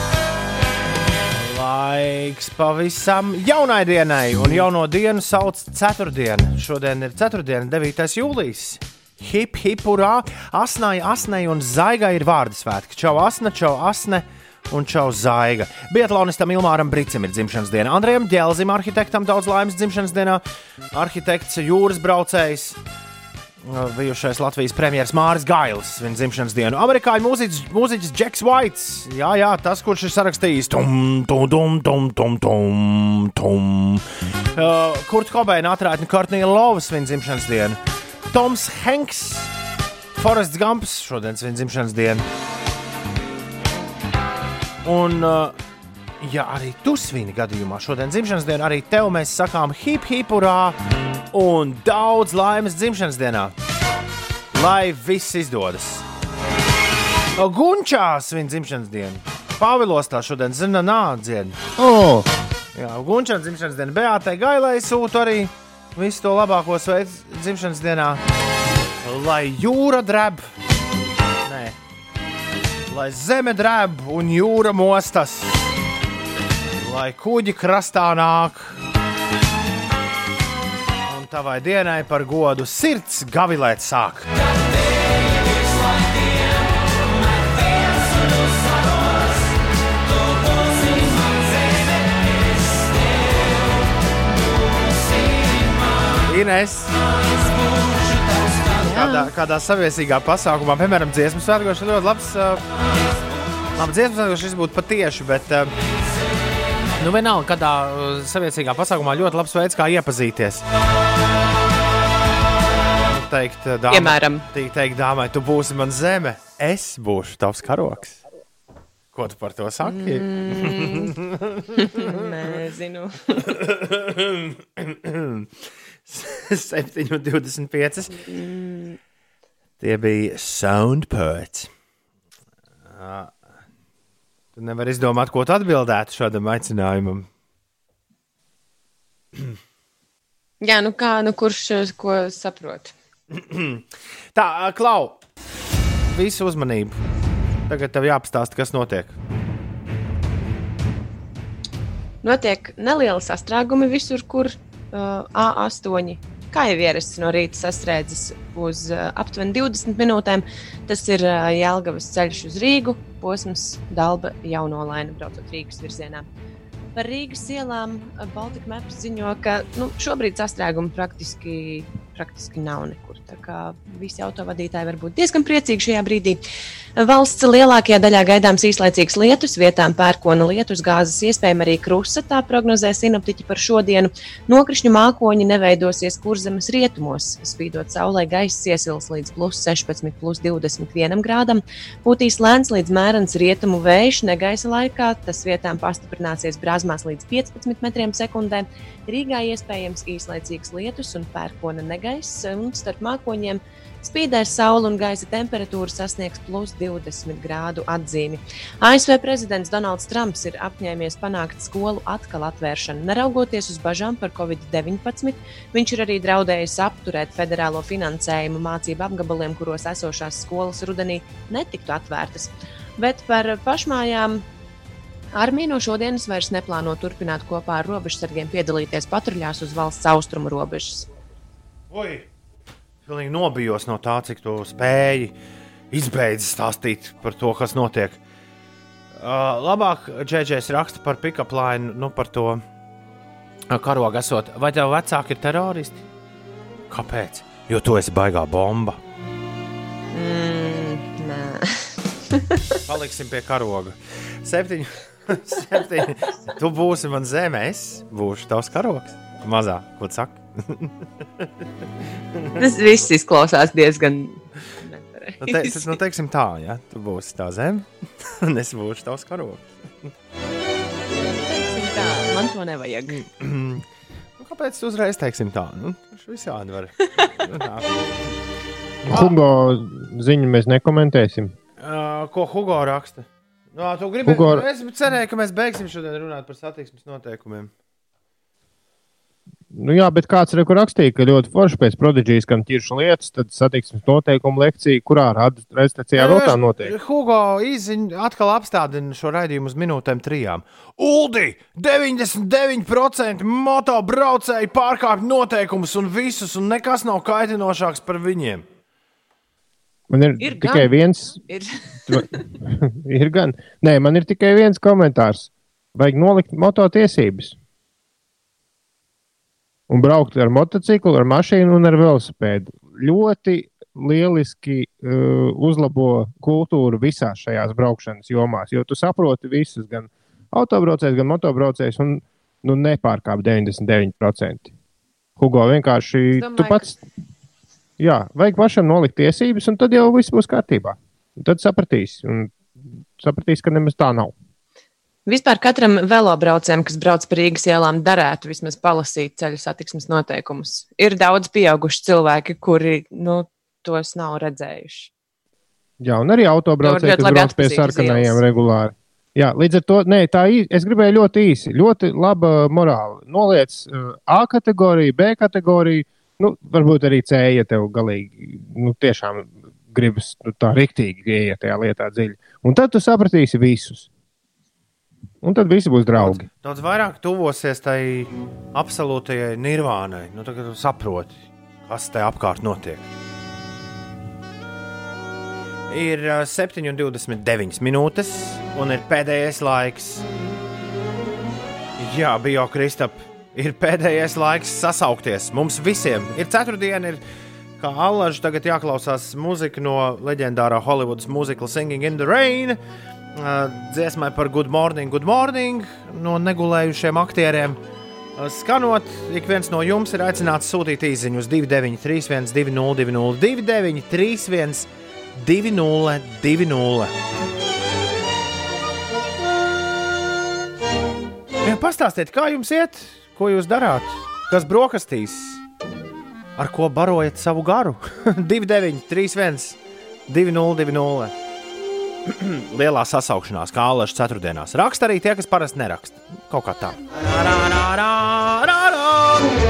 Laiks pavisam jaunai dienai, un jauno dienu sauc ceturtdiena. Šodien ir ceturtdiena, 9. jūlijas. Hip, hip, urā! Asnai, asnai un zaigai ir vārdu svētki. Čau, asna, čau, asne! Un Čau Zaiga. Biatlonistam Ilmāram Brīsam ir dzimšanas diena. Andrejam Dēlzim, arhitektam, daudz laimes dzimšanas dienā. Arhitekts, jūras braucējs, bijušais Latvijas premjerministrs Māris Gailis, viņa dzimšanas dienu. Amerikāņu mūziķis, mūziķis Džeks Vaits. Jā, jā, tas, kurš ir sarakstījis tum, tum, tum, tum, tum, tum, tum. Uh, Kurts Kobeina atrādņa Kortnija Lovas viņa dzimšanas dienu. Toms Hanks, Forests Gumps, šodienas viņa dzimšanas diena. Un, uh, ja arī tu svini gadījumā šodien dzimšanas dienu, arī tev mēs sakām hip, hip, urā un daudz laimes dzimšanas dienā. Lai viss izdodas! Gunčās viņa dzimšanas diena. Pāvilos tā šodien zina nādzienu. Oh. Jā, Gunčā dzimšanas diena Beatai Gailai sūta arī visu to labāko sveicu dzimšanas dienā. Lai jūra dreb! Nē, lai zeme drēb un jūra mostas, lai kuģi krastā nāk. Un tavai dienai par godu sirds gavilēt sāk. Ines, kādā, kādā saviesīgā pasākumā, piemēram, dziesmu svētkos, ir ļoti labs. Uh, labi, dziesmu svētkos šis būtu patieši, bet. Uh, Nu, vienalga, kādā uh, saviesīgā pasākumā ļoti labs veids, kā iepazīties. Teikt, dāmai, Piemēram. teikt, teikt, dāmai, tu būsi man zeme, es būšu tavs karoks. Ko tu par to saki? Nezinu. 7,25. Tie bija soundpērts. Tu nevari izdomāt, ko tu atbildētu šādam aicinājumam. Jā, nu kā, nu kurš eh, ko saprot? Tā, ā, Klau, visu uzmanību. Tagad tev jāpastāsta, kas notiek. Notiek nelieli sastrēgumi visur, kur uh, A8. Kā jau ierasts no rīta sastrēdzis uz uh, aptuveni 20 minūtēm, tas ir uh, Jēlgavas ceļš uz Rīgu, posms Dalba jaunolaina braucot Rīgas virzienā. Par Rīgas ielām uh, Baltika Maps ziņo, ka nu, šobrīd sastrēgumi praktiski, praktiski nav nekur. Tā kā visi autovadītāji var būt diezgan priecīgi šajā brīdī. Valsts lielākajā daļā gaidāms īslaicīgs lietus, vietām pērkona lietus, gāzes, iespējams arī krusta. Tā prognozē sinoptiķi par šodienu. Nokrišņu mākoņi neveidosies kurzemes rietumos. Spīdot saulē, gaiss iesils līdz plus 16, plus 21 grādam. Pūtīs lēns līdz mērens rietumu vējš, negaisa laikā. Tas vietām pastiprināsies brāzmās līdz 15 metriem sekundē. Rīgā iespējams īslaicīgs lietus un pērkona negaiss, un starp mākoņiem spīdēs saule un gaisa temperatūra sasniegs plus 20 grādu atzīmi. ASV prezidents Donalds Trumps ir apņēmies panākt skolu atkal atvēršanu. Neraugoties uz bažām par covid-19, viņš ir arī draudējis apturēt federālo finansējumu mācību apgabaliem, kuros esošās skolas rudenī netiktu atvērtas. Bet par pašmājām Armija no šodienas vairs neplāno turpināt kopā ar robežsargiem piedalīties patruļās uz valsts austrumu robežas. Oi! Pilnīgi nobijos no tā, cik tu spēji izbeidz stāstīt par to, kas notiek. Uh, labāk Džēdžers raksta par pick-up line, nu par to karogu esot. Vai tev vecāki ir teroristi? Kāpēc? Jo tu esi baigā bomba. Mm, nē. Paliksim pie karoga. Septiņi. Septiņi. Tu būsi man zemē, es būšu tavs karogs. Mazā, ko tu saki? Tas viss izklausās diezgan. Nu, te, nepareizi. nu, teiksim tā, ja tu būsi tā zeme, un es būšu tavs karogs. Teiksim tā, Man to nevajag. Nu, kāpēc tu uzreiz teiksim tā? Nu, tas visādi var. Hugo ziņu mēs nekomentēsim. Uh, ko Hugo raksta? Nu, tu gribi, Hugo... Es cerēju, ka mēs beigsim šodien runāt par satiksmes noteikumiem. Nu, jā, bet kāds ir rakstīja, ka ļoti forši pēc prodigijas, kam ķiršu lietas, tad satiksmes noteikumu lekcija, kurā radiostacijā vēl tā notiek. Hugo īziņ atkal apstādina šo raidījumu uz minūtēm trijām. Uldi! 99% motobraucēji pārkāpj noteikumus un visus, un nekas nav kaitinošāks par viņiem. Man ir, Ir tikai gan. viens, Ir. ir gan. Nē, man ir tikai viens komentārs. Vajag nolikt mototiesības. Un braukt ar motociklu, ar mašīnu un ar velosipēdu. Ļoti lieliski uh, uzlabo kultūru visās šajās braukšanas jomās, jo tu saproti visus, gan autobraucējus, gan motobraucējus, un nu, nepārkāp 99%. Hugo vienkārši Es tu domāju, pats. Jā, vajag pašam nolikt tiesības, un tad jau viss būs kārtībā. Un tad sapratīs, un sapratīs, ka nemaz tā nav. Vispār katram velobraucējam, kas brauc pa Rīgas ielām, darētu vismaz palasīt ceļu satiksmes noteikumus. Ir daudz pieauguši cilvēki, kuri nu, tos nav redzējuši. Jā, un arī autobraucēji, kas brauc pie sarkanajiem regulāri. Jā, līdz ar to nē, tā ī- es gribēju ļoti īsi. Ļoti laba morāla. Noliec A kategoriju, B kategoriju, nu, varbūt arī C, ja tev galīgi nu, tiešām gribas nu, tā riktīgi ieiet tajā lietā dziļi. Un tad tu sapratīsi visus. Un tad visi būs draugi. Daudz vairāk tuvosies tai absolūtajai nirvānai. Nu, tagad tu saproti, kas te apkārt notiek. Ir ā, 7,29 minūtes, un ir pēdējais laiks. Jā, bija jau Kristap, ir pēdējais laiks sasaukties. Mums visiem ir ceturtdiena, ir kā Allaž tagad jāklausās muzika no leģendārā Hollywoodas mūzikla Singing in the Rain. Dziesmai par Good Morning, Good Morning no negulējušiem aktieriem. Skanot, ik viens no jums ir aicināts sūtīt īsiņu uz 293, 202, 293, 202. Ja, pastāstiet, kā jums iet, ko jūs darāt, kas brokastīs, ar ko barojat savu garu? 293, 202. Lielā sasaukšanās, kā Alaska ceturtdienās. Raksta arī tie, kas parasti neraksta. Kaut kā tā.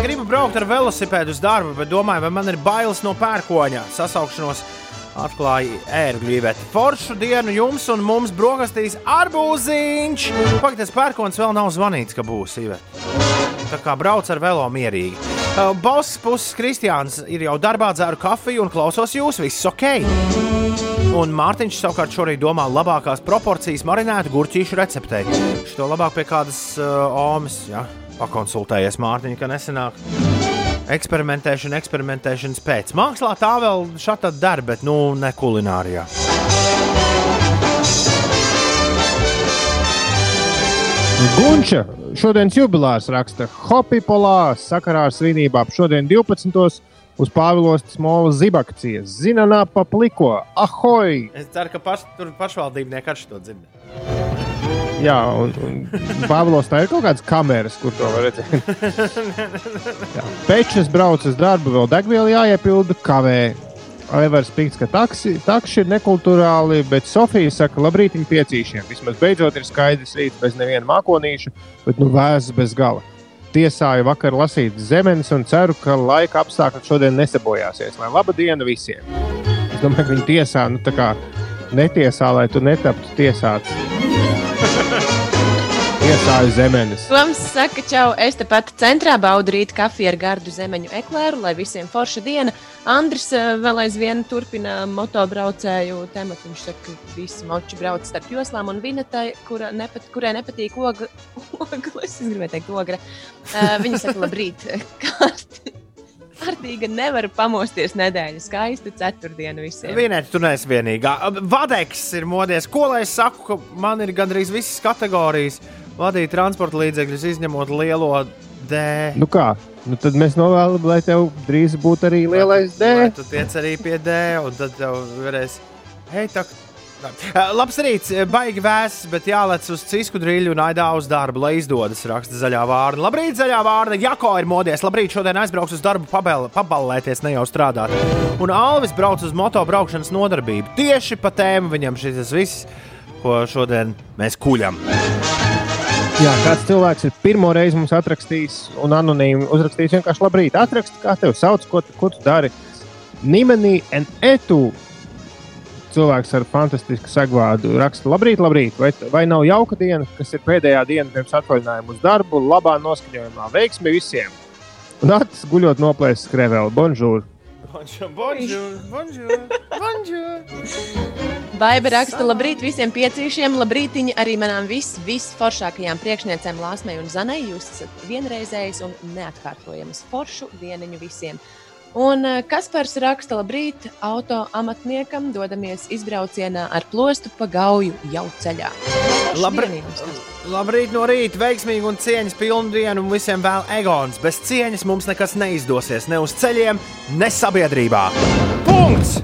Gribu braukt ar velosipēdu uz darbu, bet domāju, vai man ir bailes no pērkoņa. Sasaukšanos atklāja ērgļīvēt. Foršu dienu jums un mums brokastīs arbūziņš. Pagaidies, pērkons vēl nav zvanīts, ka būs īvēt. Tā kā brauc ar velo mierīgi. Boss puses Kristiāns ir jau darbā dzēru kafiju un klausos jūs, viss ok. Un Mārtiņš savukārt šorīt domā labākās proporcijas marinētu gurķīšu receptei. Šo labāk pie kādas uh, omas, ja? pakonsultējies Mārtiņa, ka nesenāk. Eksperimentēšana, eksperimentēšanas pēc. Mākslā tā vēl šāda dara, bet nu ne kulinārijā. Gunča šodienas jubilārs raksta Hopipolā sakarā ar svinībām. Šodien 12. Uz Pāvilostas molas zibakcijas. Zinanā pa pliko. Ahoj! Es ceru, ka paš, tur pašvaldībnieki arī to dzird. Jā, un, un Pāvilos tā ir kaut kādas kameras, kur to var redzēt. Pečs brauc uz darbu, vēl degvielu jāiepilda, kavē. Aivars Pikts, ka taksi, taksi ir nekulturāli, bet Sofija saka, labrīt, viņa piecīšiem. Vismaz beidzot ir skaidrs rīts bez neviena mākonīša, bet nu vēzas bez gala. Tiesāju vakar lasīt zemes un ceru, ka laika apstākļi šodien nesabojāsies. Lai laba diena visiem! Es domāju, ka viņi tiesā, nu tā kā netiesā, lai tu netaptu tiesāts. Tiesāju zemes. Toms saka, čau, es tepat centrā baudu rīt kafiju ar gardu zemeņu eklēru, lai visiem forša diena. Andris eh, vēl aizvien turpina motobraucēju tematu. Viņš saka, ka visi moči brauc starp joslām un vinetai, kura nepat, kurai nepatīk ogla, es gribēju teikt ogra. Uh, viņa saka, labrīt, kārt. Kārtīgi nevar pamosties nedēļas skaistu ceturtdienu visiem. Vienēji, tu neesi vienīgā. Vadeks ir modies. Ko lai es saku, ka man ir gandrīz visas kategorijas vadīt transporta līdzekļus, izņemot lielo D. Nu kā? Nu tad mēs novēlam, lai tev drīz būtu arī lielais D. Lai tu tiec arī pie D, un tad tev varēs. Hei, tā. Labs rīts, baigi vēss, bet jālec uz cisku drīļu un aidā uz darbu, lai izdodas, raksta zaļā vārna. Labrīt, zaļā vārna, Jako ir modies. Labrīt, šodien aizbrauks uz darbu, pabel, paballēties, ne jau strādāt. Un Alvis brauc uz motobraukšanas nodarbību. Tieši pa tēmu viņam šis viss, ko šodien mēs kuļam. Jā, kāds cilvēks ir pirmo reizi mums atrakstījis un anonīmi uzrakstījis vienkārši labrīt. Atraksti, kā tevi sauc, ko, ko tu dari. Nimenī un etu. Cilvēks ar fantastisku sagvādu raksta, labrīt, labrīt. Vai, vai nav jauka diena, kas ir pēdējā diena pirms atvaļinājuma uz darbu, labā noskaņojumā? Veiksmi visiem! Un acis guļot noplēst skrēvēlu. Bonžūr! Bonjour, bonjour, bonjour, bonjour. Baiba raksta, labrīt visiem piecīšiem, labrītiņi arī manām vis, visforšākajām priekšniecēm Lāsmai un Zanai. Jūs esat vienreizējs un neatkārtojamas foršu dieniņu visiem. Un eh, Kaspars raksta, labrīt, auto amatniekam dodamies izbraucienā ar plostu pa gauju jau ceļā. Kaspar. Labrīt no rīta, veiksmīgi un cieņas pilnu dienu, un visiem vēl egons. Bez cieņas mums nekas neizdosies ne uz ceļiem, ne sabiedrībā. Punkts!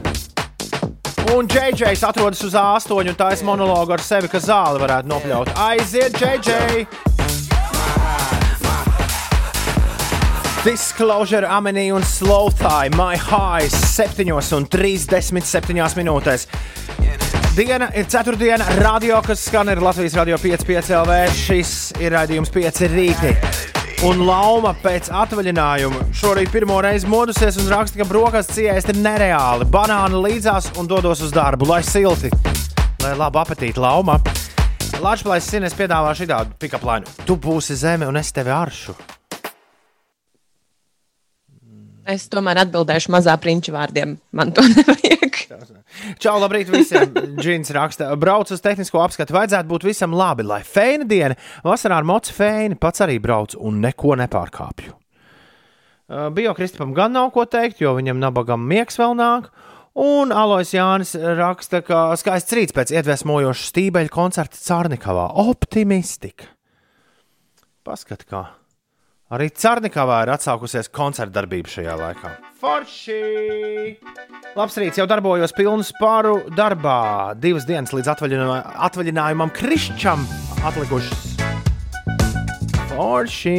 Un JJs atrodas uz A8 un tā ir monologa ar sevi, ka zāli varētu nopļaut. Aiziet, JJ! Disclosure, Amenī un Slow Thai, My Highs, 7 un 37 minūtēs. Diena ir ceturtdiena, radio, kas skan ir Latvijas radio 5,5 LV. Šis ir raidījums 5 rīti. Un Lauma pēc atvaļinājuma šorīt pirmo reizi modusies un raksta, ka brokastis ieēst ir nereāli. Banāna līdzās un dodos uz darbu, lai silti. Lai labu apetīti, Lauma. Latvijas sinēs piedāvā pick-up lainu. Tu būsi zeme un es tevi aršu. Es tomēr atbildēšu mazā prinča vārdiem. Man to nevajag. Čau, labrīt visiem! Džins raksta, brauc uz tehnisko apskatu. Vajadzētu būt visam labi, lai feina diena, vasarā ar mocu feini pats arī brauc un neko nepārkāpju. Uh, Biokristapam gan nav ko teikt, jo viņam nabagam miegs vēl nāk. Un Alois Jānis raksta, ka skaists rīts pēc iedvesmojoša stībeļa koncerta Cārnikavā. Optimistika! Paskat, kā! Arī Cārnikavā ir atsākusies koncerta darbība šajā laikā. Forši! Labs rīts, jau darbojos pilnu spāru darbā. Divas dienas līdz atvaļinājumam, Krišķam atlikušas. Forši!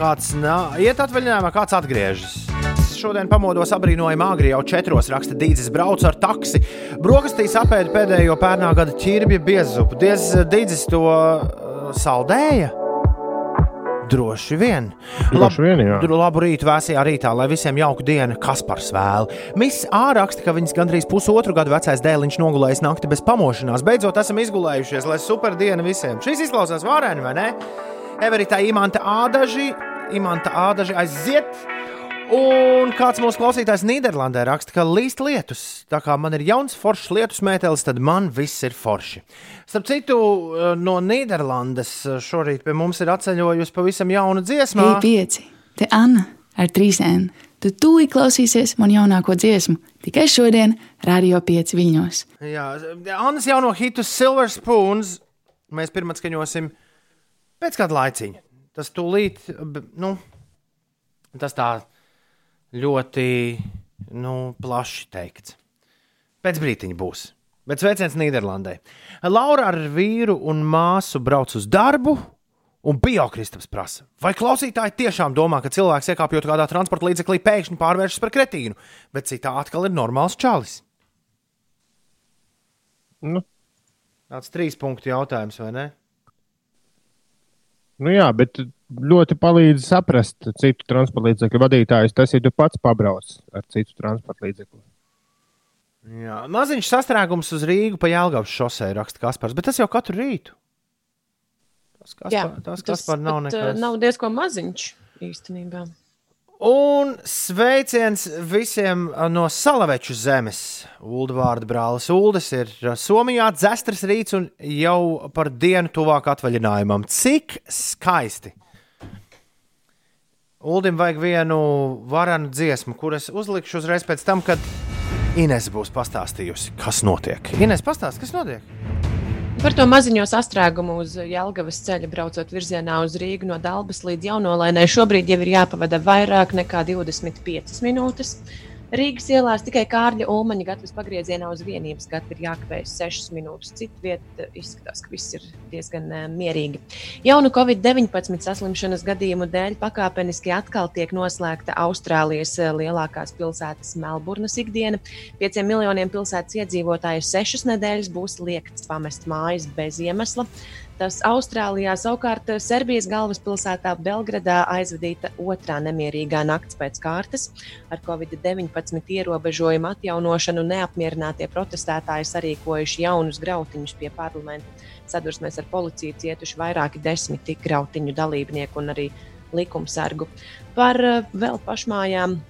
Kāds nā, iet atvaļinājumā, kāds atgriežas. Šodien pamodos abrīnojami agri jau četros raksta Dīdzis brauc ar taksi. Brokastīs apēda pēdējo pērnā gada ķirbja biezupu. Diez Dīdzis to uh, saldēja. Droši vien. Droši vien, jā. Labu rītu, vēsajā rītā, lai visiem jauka diena, kas par svēlu. Miss A raksta, ka viņas gandrīz pusotru gadu vecais dēliņš nogulējis nakti bez pamošanās. Beidzot, esam izgulējušies, lai super diena visiem. Šis izklausās vareni, vai ne? Everitā imanta ādaži, imanta ādaži aiziet. Un kāds mūsu klausītājs Nīderlandē raksta, ka līst lietus. Tā kā man ir jauns foršs lietus mētelis, tad man viss ir forši. Starp citu, eh, no Nīderlandes eh, šorīt pie mums ir atceļojusi pavisam jauna dziesma. Hei, pieci! Te Anna ar trīs N. Tu tūlīt klausīsies man jaunāko dziesmu, tikai šodien, Radio 5 viļņos. Jā, Annas jauno hitu Silver Spoons mēs pirmā skaņosim pēc kāda laiciņa. Tas tūlīt, nu, tas tā ļoti nu, plaši teikts. Pēc brīdiņa būs. Bet sveiciens Nīderlandē. Laura ar vīru un māsu brauc uz darbu. Un biokristaps prasa, vai klausītāji tiešām domā, ka cilvēks iekāpjot kādā transporta līdzeklī pēkšņi pārvēršas par kretīnu, bet citā atkal ir normāls čalis. Nu, Tāds trīs punktu jautājums, vai ne? Nu jā, bet ļoti palīdz saprast citu transporta līdzekļu vadītājus. Tas ir tu pats pabrauc ar citu transporta līdzekli. Jā, maziņš sastrēgums uz Rīgu pa Jālgavas šosei raksta Kaspars, bet tas jau katru rītu. Tas, Jā, Kaspar, tas Kaspar nav pat, uh, nekas. nav diezko maziņš īstenībā. Un sveiciens visiem uh, no Salaveču zemes. Ulu vārdu brālis Uldis ir uh, Somijā dzestras rīts un jau par dienu tuvāk atvaļinājumam. Cik skaisti! Uldim vajag vienu varenu dziesmu, kuras uzlikšu uzreiz pēc tam, kad Ines būs pastāstījusi, kas notiek. Ines pastāst, kas notiek? Par to maziņo sastrēgumu uz Jālgavas ceļa braucot virzienā uz Rīgu no Dabas līdz Jaunolēnai šobrīd jau ir jāpavada vairāk nekā 25 minūtes. Rīgas ielās tikai Kārļa Ulmaņa gatavs pagriezienā uz vienības gatavu ir jākavējas 6 minūtes. Cita vieta izskatās, ka viss ir diezgan uh, mierīgi. Jaunu Covid-19 saslimšanas gadījumu dēļ pakāpeniski atkal tiek noslēgta Austrālijas eh, lielākās pilsētas Melburnas ikdiena. Pieciem miljoniem pilsētas iedzīvotāju sešas nedēļas būs liekts pamest mājas bez iemesla. Tas Austrālijā savukārt eh, Serbijas galvaspilsētā Belgradā aizvadīta otrā nemierīgā nakts pēc kārtas. Ar Covid-19 ierobežojumu atjaunošanu neapmierinātie protestētāji sarīkojuši jaunus grautiņus pie parlamenta. Sadursmēs ar policiju cietuši vairāki desmiti grautiņu dalībnieku un arī likumsargu. Par eh, vēl pašmājām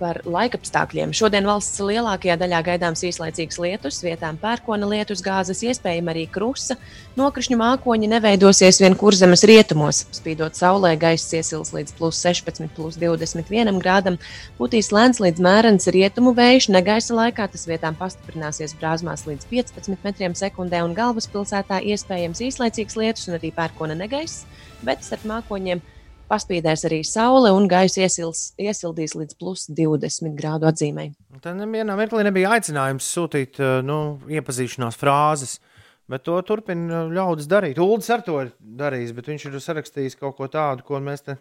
par laikapstākļiem. Šodien valsts lielākajā daļā gaidāms īslaicīgs lietus, vietām pērkona lietus gāzes, iespējama arī krusta. Nokrišņu mākoņi neveidosies vien kur zemes rietumos. Spīdot saulē, gaiss iesils līdz plus 16, plus 21 grādam. Putīs lēns līdz mērens rietumu vējš, negaisa laikā tas vietām pastiprināsies brāzmās līdz 15 metriem sekundē, un galvaspilsētā iespējams īslaicīgs lietus un arī pērkona negaiss, bet starp mākoņiem paspīdēs arī saule un gaisa iesils, iesildīs līdz plus 20 grādu atzīmē. Tad vienā mirklī nebija aicinājums sūtīt eh, nu, iepazīšanās frāzes, bet to turpina ļaudis darīt. Uldis ar to ir darījis, bet viņš ir sarakstījis kaut ko tādu, ko mēs te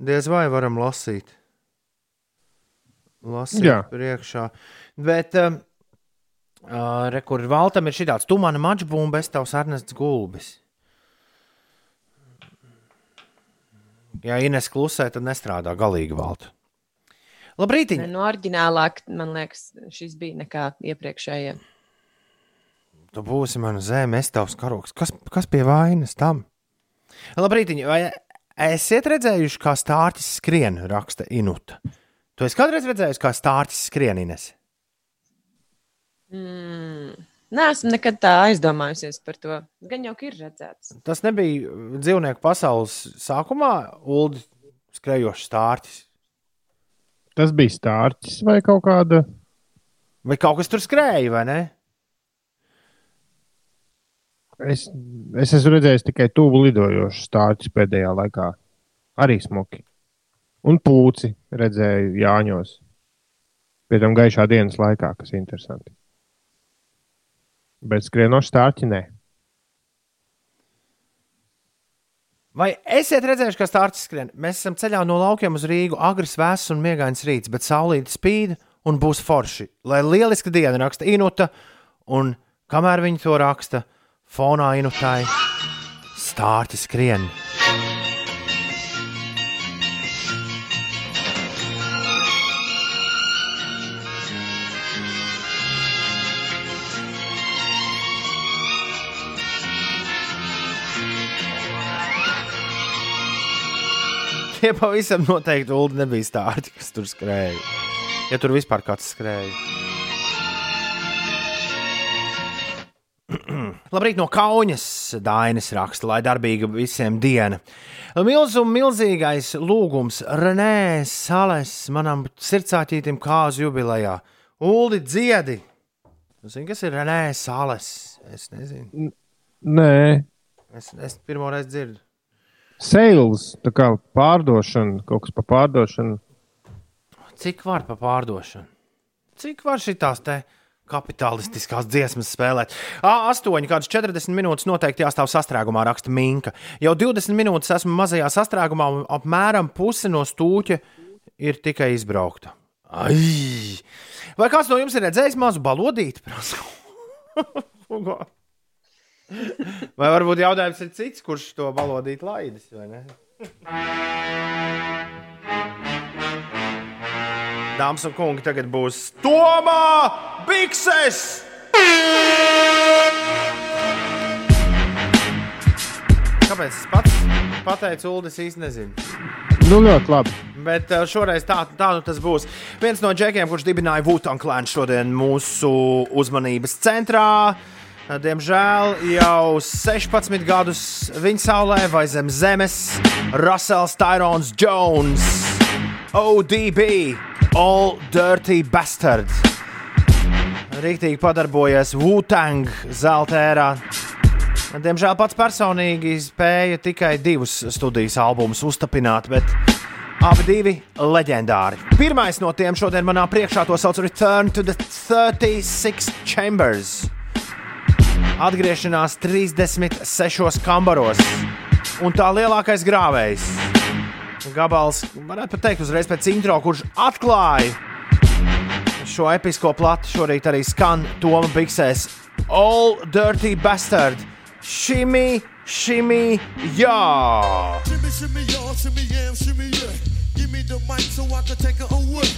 diez vai varam lasīt. Lasīt Jā. priekšā. Bet, uh, re, kur Valtam ir šī tāds, tu mana mačbūma bez tavs Ernests Gulbis. Ja Ines klusē, tad nestrādā galīgi valda. Labrīt! Ne, no oriģinālāk, man liekas, šis bija nekā iepriekšējie. Tu būsi mana zeme, es tavs karoks. Kas, kas pie vainas tam? Labrīt! Vai esiet redzējuši, kā stārķis skrien, raksta Inuta? Tu esi kādreiz redzējis, kā stārķis skrien, Ines? Mm. Nē, esmu nekad tā aizdomājusies par to. Gan jau ir redzēts. Tas nebija dzīvnieku pasaules sākumā, Ulu skrejošs stārķis. Tas bija stārķis vai kaut kāda. Vai kaut kas tur skrēja, vai ne? Es, es esmu redzējis tikai tuvu lidojošu stārķus pēdējā laikā. Arī smuki. Un pūci redzēju Jāņos. Pēc tam gaišā dienas laikā, kas ir interesanti. Bet skrienoši stārķi nē. Vai esiet redzējuši, kā stārķis skrien? Mēs esam ceļā no laukiem uz Rīgu, agrs, vēss un miegains rīts, bet saulīte spīd un būs forši. Lai lieliska diena raksta Inuta, un kamēr viņi to raksta, fonā Inutai stārķis skrien. Tie pavisam noteikti Ulu nebija stārķi, kas tur skrēja. Ja tur vispār kāds skrēja. Labrīt no Kaunas Dainis raksta, lai darbīga visiem diena. Milzu milzīgais lūgums Renē Sales manam sirdsāķītim kāzu jubilejā. Uldi dziedi! Zini, kas ir Renē Sales? Es nezinu. Nē, Es, es pirmo reizi dzirdu. Sales, tā kā pārdošana, kaut kas par pārdošanu. Cik var pa pārdošanu? Cik var šitās te kapitalistiskās dziesmas spēlēt? A8, kādas 40 minūtes noteikti jāstāv sastrēgumā, raksta Minka. Jau 20 minūtes esmu mazajā sastrēgumā, un apmēram puse no stūķa ir tikai izbraukta. Ai! Vai kāds no jums ir redzējis mazu balodīti? Vai varbūt jautājums ir cits, kurš to balodīti laidis? vai ne? Dāmas un kungi, tagad būs Tomā Bikses! Kāpēc es pats pateicu, Uldis īsti nezinu. Nu, ļoti labi. Bet eh, šoreiz tā, tā nu tas būs. Viens no džekiem, kurš dibināja Vutānu klānu šodien mūsu uzmanības centrā. Eh, Diemžēl jau 16 gadus viņa saulē vai zem zemes Russells Tyrons Jones, ODB, All Dirty Bastard. Rīktīgi padarbojies Wutang zelta ērā. Diemžēl pats personīgi spēja tikai divus studijas albumus uztapināt, bet abi divi leģendāri. Pirmais no tiem šodien manā priekšā to sauc Return to the 36 Chambers. Atgriešanās 36 kambaros un tā lielākais grāvējs. Gabals, varētu teikt, uzreiz pēc intro, kurš atklāja šo episko platu. Šorīt arī skan Toma Biksēs All Dirty Bastard. Šimi, šimi, jā! Shimmy, shimmy, y'all, shimmy, yam, shimmy, yeah. Give me the mic so I can take it away.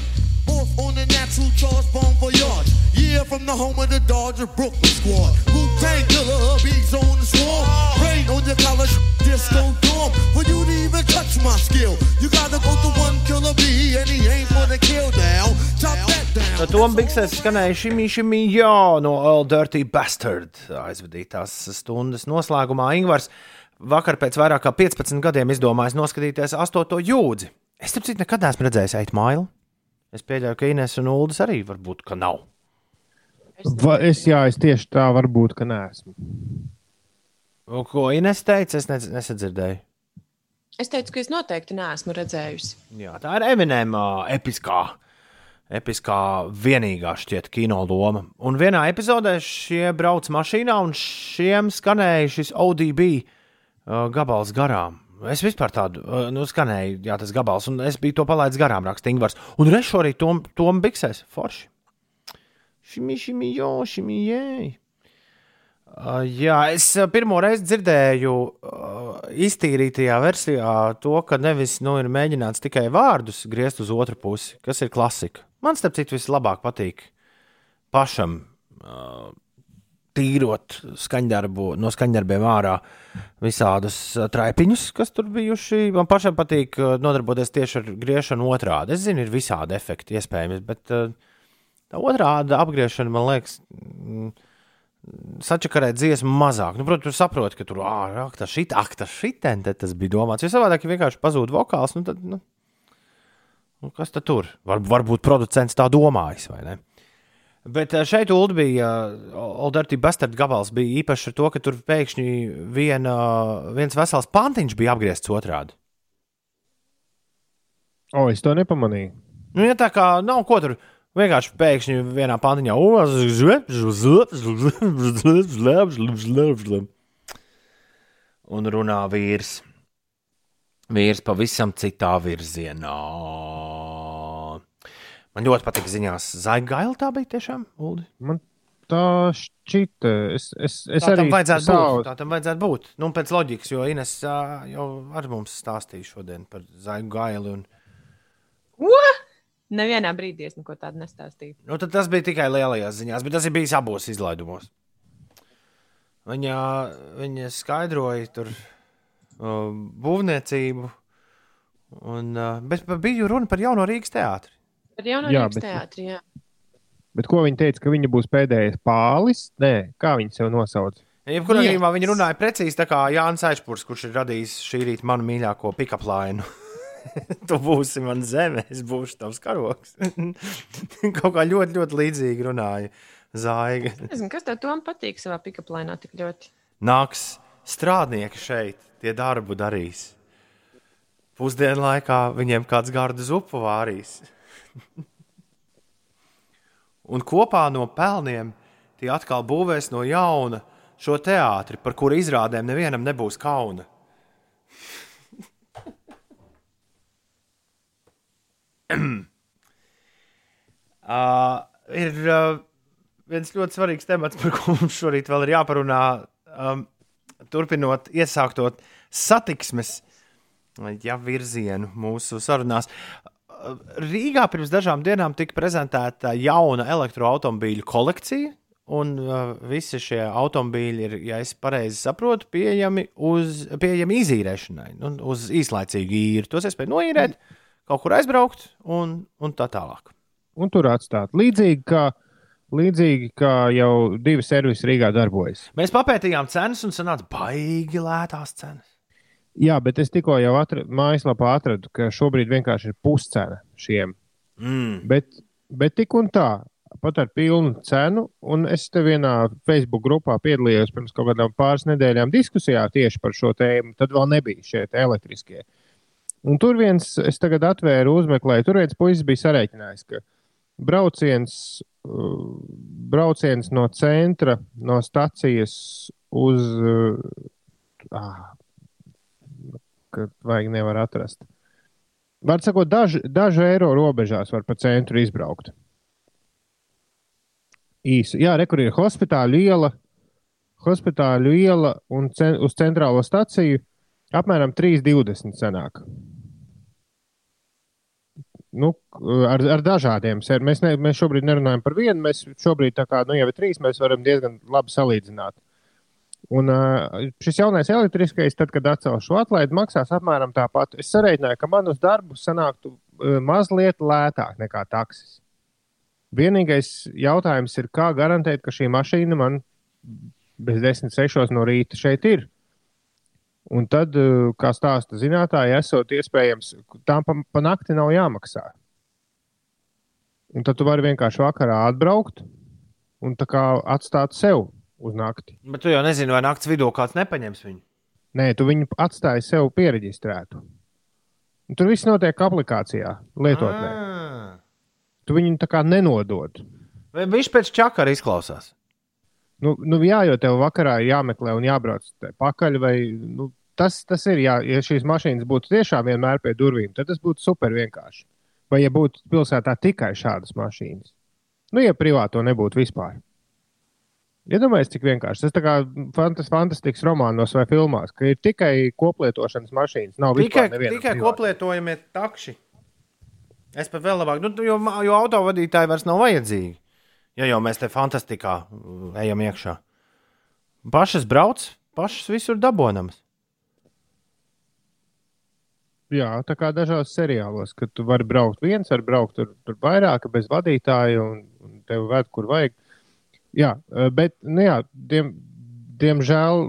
On the natural charge, bon voyage. Yeah, from the home of the Dodger Brooklyn squad. Wu Tang killer, bees on the swarm. Rain on your college disco dorm. For you to even touch my skill, you gotta go to one killer bee, and he ain't for the kill down. Chop that down. Tom Biksēs skanēja šimi, šimi, jā, no All Dirty Bastard aizvadītās stundas noslēgumā. Ingvars vakar pēc vairāk kā 15 gadiem izdomājis noskatīties astoto jūdzi. Es tam citu nekad neesmu redzējis eit mailu. Es pieļauju, ka Inês un Ulas arī varbūt, ka nav. Va, es, jā, es tieši tā varbūt, ka neesmu. Un Ko Inês teica, es nez- nesadzirdēju. Es teicu, ka es noteikti neesmu redzējusi. Jā, tā ir Eminēma episkā, episkā vienīgā šķiet kino loma. Un vienā epizodē šie brauc mašīnā un šiem skanēja šis ODB uh, gabals garām. Es vispār tādu uh, nu, skanēju, jā, tas gabals, un es biju to palaidis garām, raksta Ingūns. Un reizē arī tom, tom biksēs, forši. Šimi, šimi, jo, šimi, jē. Uh, jā, es uh, pirmo reizi dzirdēju uh, iztīrītajā versijā to, ka nevis nu, ir mēģināts tikai vārdus griezt uz otru pusi, kas ir klasika. Man, starp citu, vislabāk patīk pašam tīrot skaņdarbu, no skaņdarbiem ārā visādus uh, traipiņus, kas tur bijuši. Man pašam patīk uh, nodarboties tieši ar griešanu otrādi. Es zinu, ir visādi efekti iespējams, bet uh, tā otrādi apgriešana man liekas. Mm, Sačakarēt dziesmu mazāk. Nu, protams, tu saproti, ka tur ak, tas šit, ak, tas šitien, tas bija domāts. Jo savādāk, ja vienkārši pazūd vokāls, nu tad, nu, nu kas tad tur? Var, varbūt producents tā domājis, vai ne? Bet eh, šeit Ulu bija Old Dirty Bastard gabals, bija īpaši ar to, ka tur pēkšņi viena, viens vesels pantiņš bija apgriezts otrādi. O, es to nepamanīju. Nu, ja tā kā nav ko tur vienkārši pēkšņi vienā pantiņā un runā vīrs. Vīrs pavisam citā virzienā. Man ļoti patīk ziņās. Zaigaila tā bija tiešām. Uldi. Man tā šķita. Es, es, es Tā arī tam vajadzētu savu- būt. Tā tam vajadzētu būt. Nu, pēc loģikas, jo Ines ā, jau ar mums stāstīja šodien par Zaigailu. Un... Nevienā brīdī es neko tādu nestāstīju. Nu, tad tas bija tikai lielajās ziņās, bet tas ir bijis abos izlaidumos. Viņa, viņa skaidroja tur uh, būvniecību, un, uh, bet bija runa par jauno Rīgas teātri. Par jaunu Rīgas bet- teātri, jā. Bet ko viņa teica, ka viņa būs pēdējais pālis? Nē, kā viņa sev nosauc? Jebkurā gadījumā viņa runāja precīzi tā kā Jānis Aišpurs, kurš ir radījis šī rīta manu mīļāko pick-up lainu. tu būsi man zeme, es būšu tavs karoks. Kaut kā ļoti, ļoti līdzīgi runāja Zaiga. Nezinu, kas tev tom patīk savā pikaplēnā tik ļoti. Nāks strādnieki šeit, tie darbu darīs. Pusdienu laikā viņiem kāds gardu zupu vārīs. Un kopā no pelniem tie atkal būvēs no jauna šo teātri, par kuru izrādēm nevienam nebūs kauna. uh, ir uh, viens ļoti svarīgs temats, par ko mums šorīt vēl ir jāparunā. Um, turpinot iesāktot satiksmes ja, virzienu mūsu sarunās. Rīgā pirms dažām dienām tika prezentēta jauna elektroautobīļu kolekcija. Un uh, visi šie automobīļi ir, ja es pareizi saprotu, pieejami, uz, pieejami izīrēšanai, nu, uz īslaicīgu īri. Tos es spēju noīrēt, kaut kur aizbraukt un, un tā tālāk. Un tur atstāt. Līdzīgi kā, līdzīgi kā jau divi servisi Rīgā darbojas. Mēs papētījām cenas un sanāca baigi lētās cenas. Jā, bet es tikko jau atradu, mājaslapā atradu, ka šobrīd vienkārši ir puscena šiem. Mm. Bet, bet tik un tā, pat ar pilnu cenu, un es te vienā Facebook grupā piedalījos pirms kaut kādām pāris nedēļām diskusijā tieši par šo tēmu. Tad vēl nebija šie elektriskie. Un tur viens, es tagad atvēru, uzmeklēju, tur viens puisis bija sarēķinājis, ka brauciens, uh, brauciens no centra, no stacijas uz. Uh, ah, ka vajag nevar atrast. Var sakot, daži, daži eiro robežās var pa centru izbraukt. Īsi. Jā, rekur ir hospitāļu iela, hospitāļu iela un cen, uz centrālo staciju apmēram 3,20 senāk. Nu, ar, ar dažādiem sēriem. Mēs, ne, mēs šobrīd nerunājam par vienu, mēs šobrīd kā nu, jau ir trīs, mēs varam diezgan labi salīdzināt. Un uh, šis jaunais elektriskais, tad, kad atcēl šo atlaidi, maksās apmēram tāpat. Es sarēķināju, ka man uz darbu sanāktu uh, mazliet lētāk nekā taksis. Vienīgais jautājums ir, kā garantēt, ka šī mašīna man bez 10.6 no rīta šeit ir. Un tad, uh, kā stāsta zinātnēji, esot iespējams, tām pa, pa nakti nav jāmaksā. Un tad tu vari vienkārši vakarā atbraukt un atstāt sev uz nakti. Bet tu jau nezini, vai naktas vidū kāds nepaņems viņu. Nē, tu viņu atstāji sev pieregistrētu. Tur viss notiek aplikācijā, lietotnē. Ah. Tu viņu tā kā nenodod. Vai viņš pēc čakara izklausās? Nu, nu, jā, jo tev vakarā ir jāmeklē un jābrauc pakaļ. Vai, nu, tas, tas ir, jā, ja šīs mašīnas būtu tiešām vienmēr pie durvīm, tad tas būtu super vienkārši. Vai ja būtu pilsētā tikai šādas mašīnas? Nu, ja privāto nebūtu vispār. Iedomājieties, cik vienkārši. Tas kā fantas, fantastisks romānos vai filmās, ka ir tikai koplietošanas mašīnas. Nav Tikai, tikai koplietojamie takši. Es pat vēl labāk, nu, jo, jo autovadītāji vairs nav vajadzīgi. Ja jau mēs te fantastikā uh, ejam iekšā. Pašas brauc, pašas visur dabonams. Jā, tā kā dažos seriālos, kad tu vari braukt viens, var braukt tur, tur vairāk, bez vadītāja, un, un tev ved, kur vajag. Jā, eh, bet, nu jā, diem, diemžēl,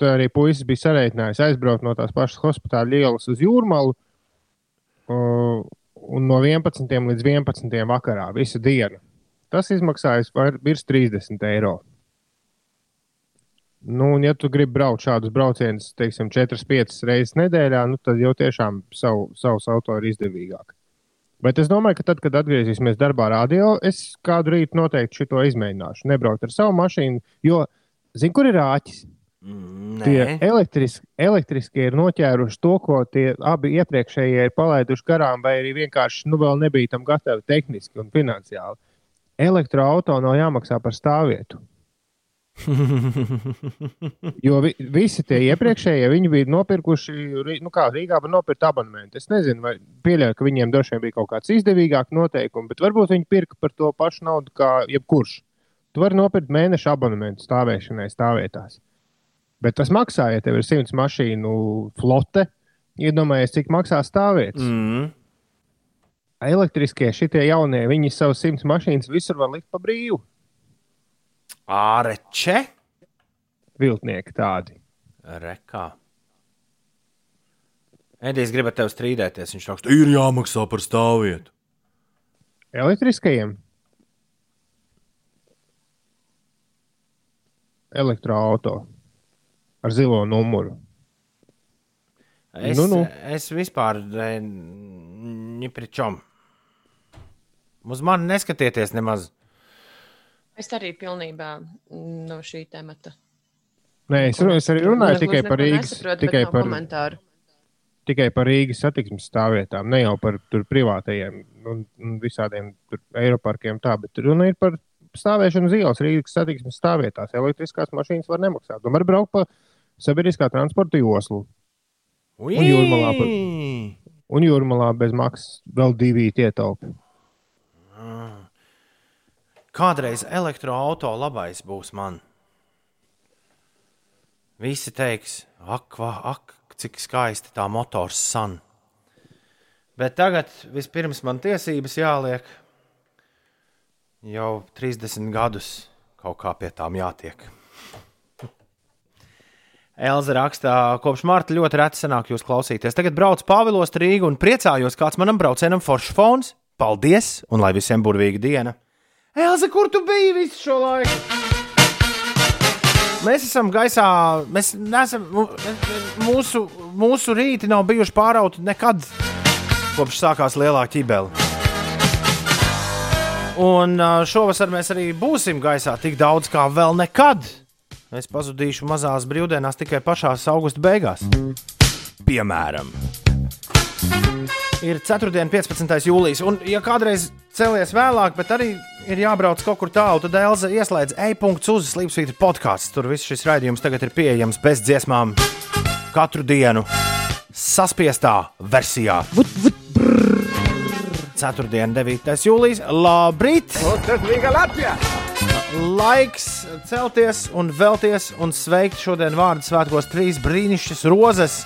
tā arī puisis bija sarēķinājis aizbraukt no tās pašas hospitāla ielas uz jūrmalu. Uh, un no 11. līdz 11. vakarā visu dienu. Tas izmaksājas virs 30 eiro. Nu, un, ja tu gribi braukt šādus braucienus, teiksim, 4-5 reizes nedēļā, nu, tad jau tiešām savu, savus auto ir izdevīgāk. Bet es domāju, ka tad, kad atgriezīsimies darbā, radio, es kādu rītu noteikti šo izmēģināšu. Nebraukt ar savu mašīnu, jo, zinu, kur ir āķis. Mm, Tie Nē, elektris, elektriskie ir noķēruši to, ko tie abi iepriekšējie ir palaiduši garām, vai arī vienkārši nu, vēl nebija tam gatavi tehniski un finansiāli. Elektroautorāta nav jāmaksā par stāvvietu. Jo vi, visi tie iepriekšējie viņi bija nopirkuši, nu kā Rīgā var nopirkt abonementu. Es nezinu, vai pieļauju, ka viņiem droši vien bija kaut kāds izdevīgāks noteikums, bet varbūt viņi pirka par to pašu naudu kā jebkurš. Tu vari nopirkt mēneša abonementu stāvēšanai stāvvietās. Bet tas maksā, ja tev ir simts mašīnu flote. Iedomājies, cik maksā stāvvietas. Mm. Elektriskie šitie jaunie, viņi savus simts mašīnas visur var likt pa brīvu. Āreče, Viltnieki tādi. rekā. Edijs grib ar tevi strīdēties. Viņš raksta, ir jāmaksā par stāvvietu. Elektriskajiem. Elektroautorāta ar zilo numuru. Es, Nu, nu. es vispār nepričom. Uz mani neskatieties nemaz. Es arī pilnībā mm, no šī temata. Nē, es, es arī runāju tikai par Rīgas, nesaprotu, bet tikai par, komentāru. tikai par Rīgas satiksmes stāvvietām, ne jau par tur privātajiem un, un visādiem tur aeroparkiem. Tā, bet runa ir par stāvēšanu uz ielas Rīgas satiksmes stāvvietās. Elektriskās mašīnas var nemaksāt. Un var braukt pa sabiedriskā transporta joslu. Ui! jūrmalā Un jūrmalā bez maksas vēl divi ietaupi. Kādreiz elektroautorāta labais būs man. Visi teiks, ak, va, ak, cik skaisti tā motors san. Bet tagad vispirms man tiesības jāliek. Jau 30 gadus kaut kā pie tām jātiek. Elza rakstā, kopš marta ļoti reti sanāk jūs klausīties. Tagad braucu Pāvilos Rīgu un priecājos, kāds manam braucienam foršs fons. Paldies, un lai visiem burvīga diena! Elza, kur tu biji visu šo laiku? Mēs esam gaisā, mēs neesam, mūsu, mūsu rīti nav bijuši pārauti nekad, kopš sākās lielā ķibele. Un šovasar mēs arī būsim gaisā tik daudz kā vēl nekad. Es pazudīšu mazās brīvdienās tikai pašās augusta beigās. Piemēram, ir 4. un 15. jūlijas, un, ja kādreiz celies vēlāk, bet arī ir jābrauc kaut kur tālu, tad Elza ieslēdz e-punktu uz Slimsvītra podkāstu. Tur viss šis raidījums tagad ir pieejams bez dziesmām katru dienu. Saspiestā versijā. Vut, vut, Ceturtdien, 9. jūlijas. Labrīt! Laiks celties un vēlties un sveikt šodien vārdu svētkos trīs brīnišķīgas rozes,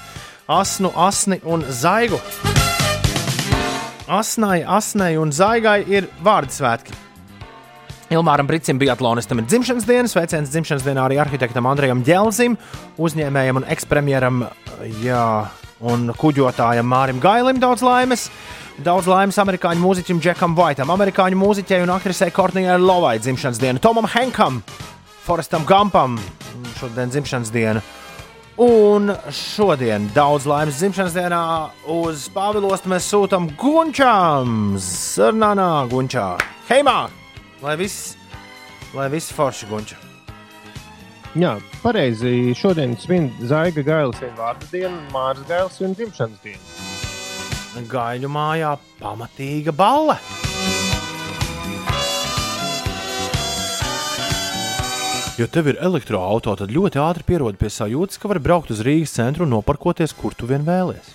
asnu, asni un zaigu. Asnai, asnai un zaigai ir vārdu svētki. Ilmāram Brīsīm bija atlonistam ir dzimšanas diena, sveiciens dzimšanas dienā arī arhitektam Andrejam Dzelzim, uzņēmējam un ekspremjeram jā, un kuģotājam Mārim Gailim daudz laimes. Daudz laimes amerikāņu mūziķim Džekam Vaitam, amerikāņu mūziķei un aktrisei Kornijai Lovai dzimšanas diena, Tomam Henkam, Forestam Gampam šodien dzimšanas diena. Un šodien daudz laimes dzimšanas dienā uz Pāvilostu mēs sūtām Gunčām, Zernānā, Gunčā, Heimā! Lai viss, lai viss forši Gunčā. Jā, pareizi. Šodien svin Zaiga Gailis vien vārdu dienu, Mārs Gailis vien dzimšanas dienu. Gaļu mājā pamatīga balle. Ja tev ir elektroautorāts, tad ļoti ātri pierodi pie sajūtas, ka var braukt uz Rīgas centru un noparkoties, kur tu vien vēlies.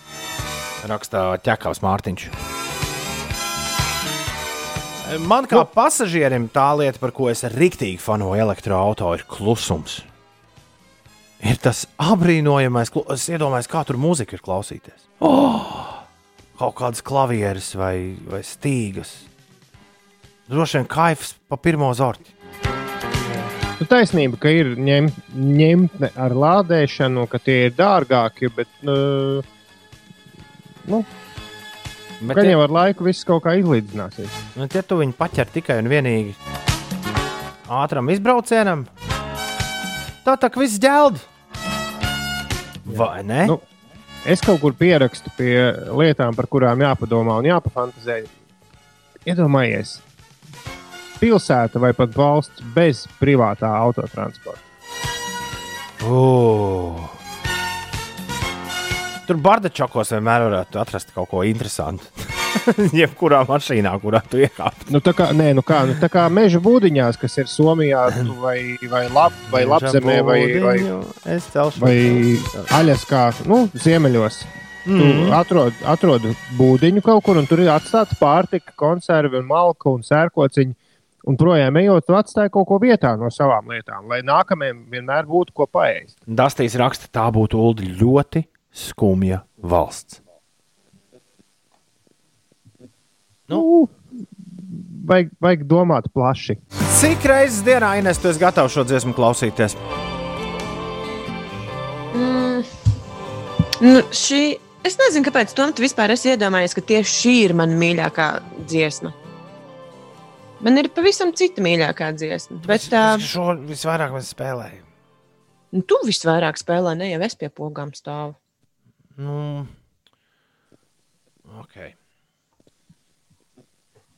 Rakstā ķekavs Mārtiņš. Man kā pasažierim tā lieta, par ko es rīktīgi fanoju elektroautorātu, ir klusums. Ir tas apbrīnojamais, es iedomājos, kā tur mūzika ir klausīties. Oh! Kaut kādas klavieres vai, vai stīgas. Droši vien kaifs pa pirmo zorti. Nu, taisnība, ka ir ņemt, ņemtne ar lādēšanu, ka tie ir dārgāki, bet nu, nu, Bet, gan ja, jau ar laiku viss kaut kā izlīdzināsies. nu, ja tu viņu paķer tikai un vienīgi ātram izbraucienam, tā tā kā viss ģēld. Vai ne? Nu, Es kaut kur pierakstu pie lietām, par kurām jāpadomā un jāpafantazē. Iedomājies, pilsēta vai pat valsts bez privātā autotransporta. Uh. Tur Bardačokos vienmēr varētu atrast kaut ko interesantu. Jebkurā mašīnā, kurā tu iekāp. Nu, tā kā, nē, nu kā, nu, tā kā meža būdiņās, kas ir Somijā, vai, vai, lab, vai Lapzemē, vai, vai, vai Aļaskā, nu, ziemeļos. Mm -hmm. Atrod, atrod būdiņu kaut kur, un tur ir atstāta pārtika, konservi, un malka un sērkociņi. Un projām ejot, tu atstāji kaut ko vietā no savām lietām, lai nākamajam vienmēr būtu ko paēst. Dastīs raksta, tā būtu Uldi ļoti skumja valsts. Nu, vajag, vajag domāt plaši. Cik reizes dienā Ines, tu esi gatavs šo dziesmu klausīties? Mm. Nu, šī, es nezinu, kāpēc Tom, tu vispār esi iedomājies, ka tieši šī ir mana mīļākā dziesma. Man ir pavisam cita mīļākā dziesma. Bet uh, Es šo visvairāk mēs spēlējam. nu, tu visvairāk spēlē, ne jau es pie pogām stāvu. Nu, ok.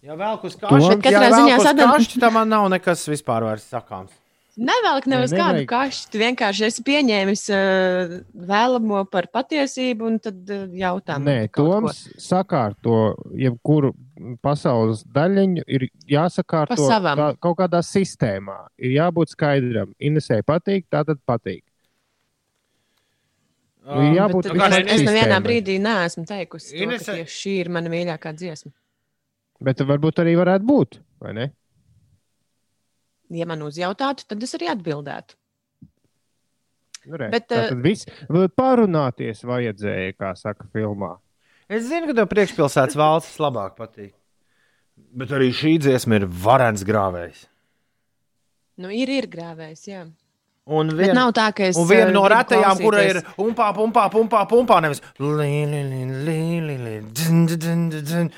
Ja vēl kas To- tāds katrā ziņā kašķi, tam man nav nekas vispār vairs sakāms. Nevelk nevis Ne, kādu kašu. Tu vienkārši esi pieņēmis uh, vēlamo par patiesību un tad uh, jautā. man Nē, kaut ko. Toms sakārto jebkuru pasaules daļiņu, ir jāsakārto Pa kā, kaut kādā sistēmā. Ir jābūt skaidram. Inesē patīk, tā tad patīk. Bet jābūt tad visai es, es nevienā brīdī neesmu teikusi, to, Inese- ka šī ir mana mīļākā dziesma. Bet varbūt arī varētu būt, vai ne? Ja man uzjautātu, tad es arī atbildētu. Nu, re, Bet, tā eh, tad viss parunāties vajadzēja, kā saka filmā. Es zinu, ka tev priekšpilsētas valsts labāk patīk. Bet arī šī dziesma ir varens grāvējs. Nu, ir, ir grāvējs, jā. Un Bet vien, nav tā, ka es. un viena eh, no retajām, kura ir klausīties. umpā, pumpā, pumpā, pumpā, nevis lī, lī, lī, lī, lī, lī, dzin, dzin, dzin, dzin, dzin,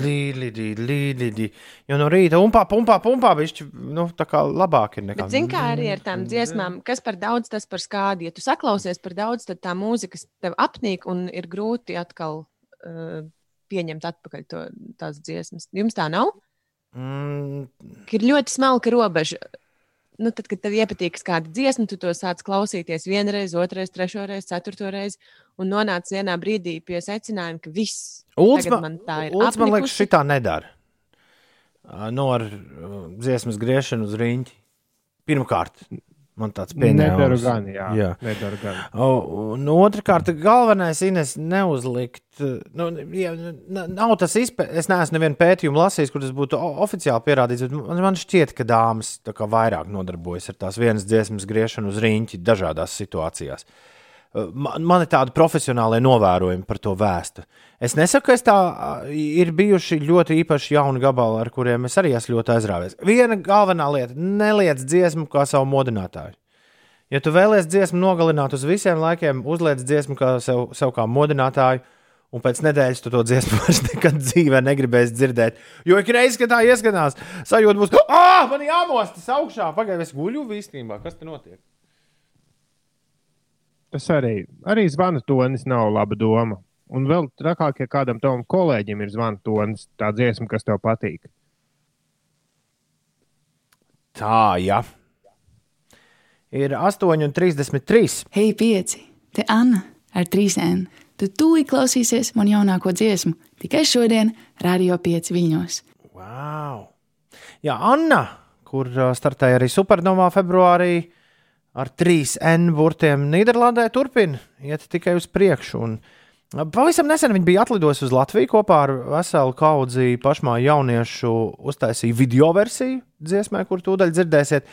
lī, lī, lī, lī, lī, lī. Jo no rīta umpā, pumpā, pumpā, bišķi, nu, tā kā labāk ir nekā. Bet, zini, kā arī ar tām dziesmām, kas par daudz, tas par skādi. Ja tu saklausies par daudz, tad tā mūzika tev apnīk un ir grūti atkal uh, pieņemt atpakaļ to, tās dziesmas. Jums tā nav? Mm, Ir ļoti smalka robeža. Nu, tad, kad tev iepatīk kāda dziesma, tu to sāc klausīties vienreiz, otrreiz, trešoreiz, ceturtoreiz, un nonāc vienā brīdī pie secinājuma, ka viss Ulds man, man. Ulds, man liekas, šitā nedara. No ar dziesmas griešanu uz rīņķi. Pirmkārt, man tāds Nedaru pieņēmums. gan, jā. Jā. Nedaru gan. O, un otrkārt, galvenais ir neuzlikt. Nu, jā, nav tas izpētes. Es neesmu nevienu pētījumu lasījis, kur tas būtu oficiāli pierādīts. bet Man, man šķiet, ka dāmas tā kā vairāk nodarbojas ar tās vienas dziesmas griešanu uz rīņķi dažādās situācijās. Man, man ir tādi profesionāli novērojumi par to vēstu. Es nesaku, ka es tā ir bijuši ļoti īpaši jauni gabali, ar kuriem es arī esmu ļoti aizrāvies. Viena galvenā lieta - neliec dziesmu kā savu modinātāju. Ja tu vēlies dziesmu nogalināt uz visiem laikiem, uzliec dziesmu kā sev, sev kā modinātāju, un pēc nedēļas tu to dziesmu vairs nekad dzīvē negribēsi dzirdēt. Jo ik reiz, kad tā ieskanās, sajūta būs, ah, man jāmostas augšā. Pagaidiet, es guļu īstenībā. Kas te notiek? Tas arī, arī zvana tonis nav laba doma. Un vēl trakāk, ja kādam tavam kolēģim ir zvana tonis, tā dziesma, kas tev patīk. Tā, jā. Ir 8,33. Hei, pieci! Te Anna ar trīsēm. Tu tūlīt klausīsies man jaunāko dziesmu tikai šodien, Radio 5 viļņos. Wow. Jā, Anna, kur uh, startēja arī Supernovā februārī ar 3N burtiem. Nīderlandē turpina iet tikai uz priekšu. Un, Pavisam nesen viņi bija atlidojuši uz Latviju kopā ar veselu kaudzi pašmā jauniešu, uztaisīja video versiju dziesmai, kur tūdaļ dzirdēsiet.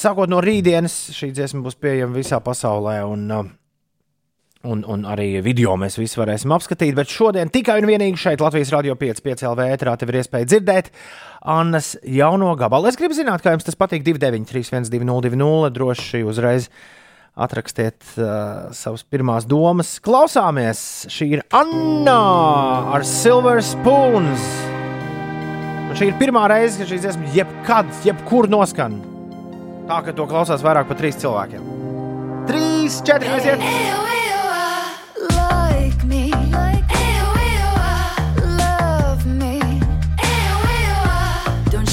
Sākot no rītdienas, šī dziesma būs pieejama visā pasaulē. Un, Un, un arī video mēs visi varēsim apskatīt, bet šodien tikai un vienīgi šeit Latvijas Rādio 5, 5 LV ēterā tev ir iespēja dzirdēt Annas jauno gabalu. Es gribu zināt, kā jums tas patīk 293, 1202, droši uzreiz atrakstiet uh, savas pirmās domas. Klausāmies! Šī ir Anna ar Silver Spoons. Un šī ir pirmā reize, kad šī dziesma jebkad, jebkur noskan. Tā, ka to klausās vairāk par trīs cilvēkiem. Trīs, četri, aiziet! Like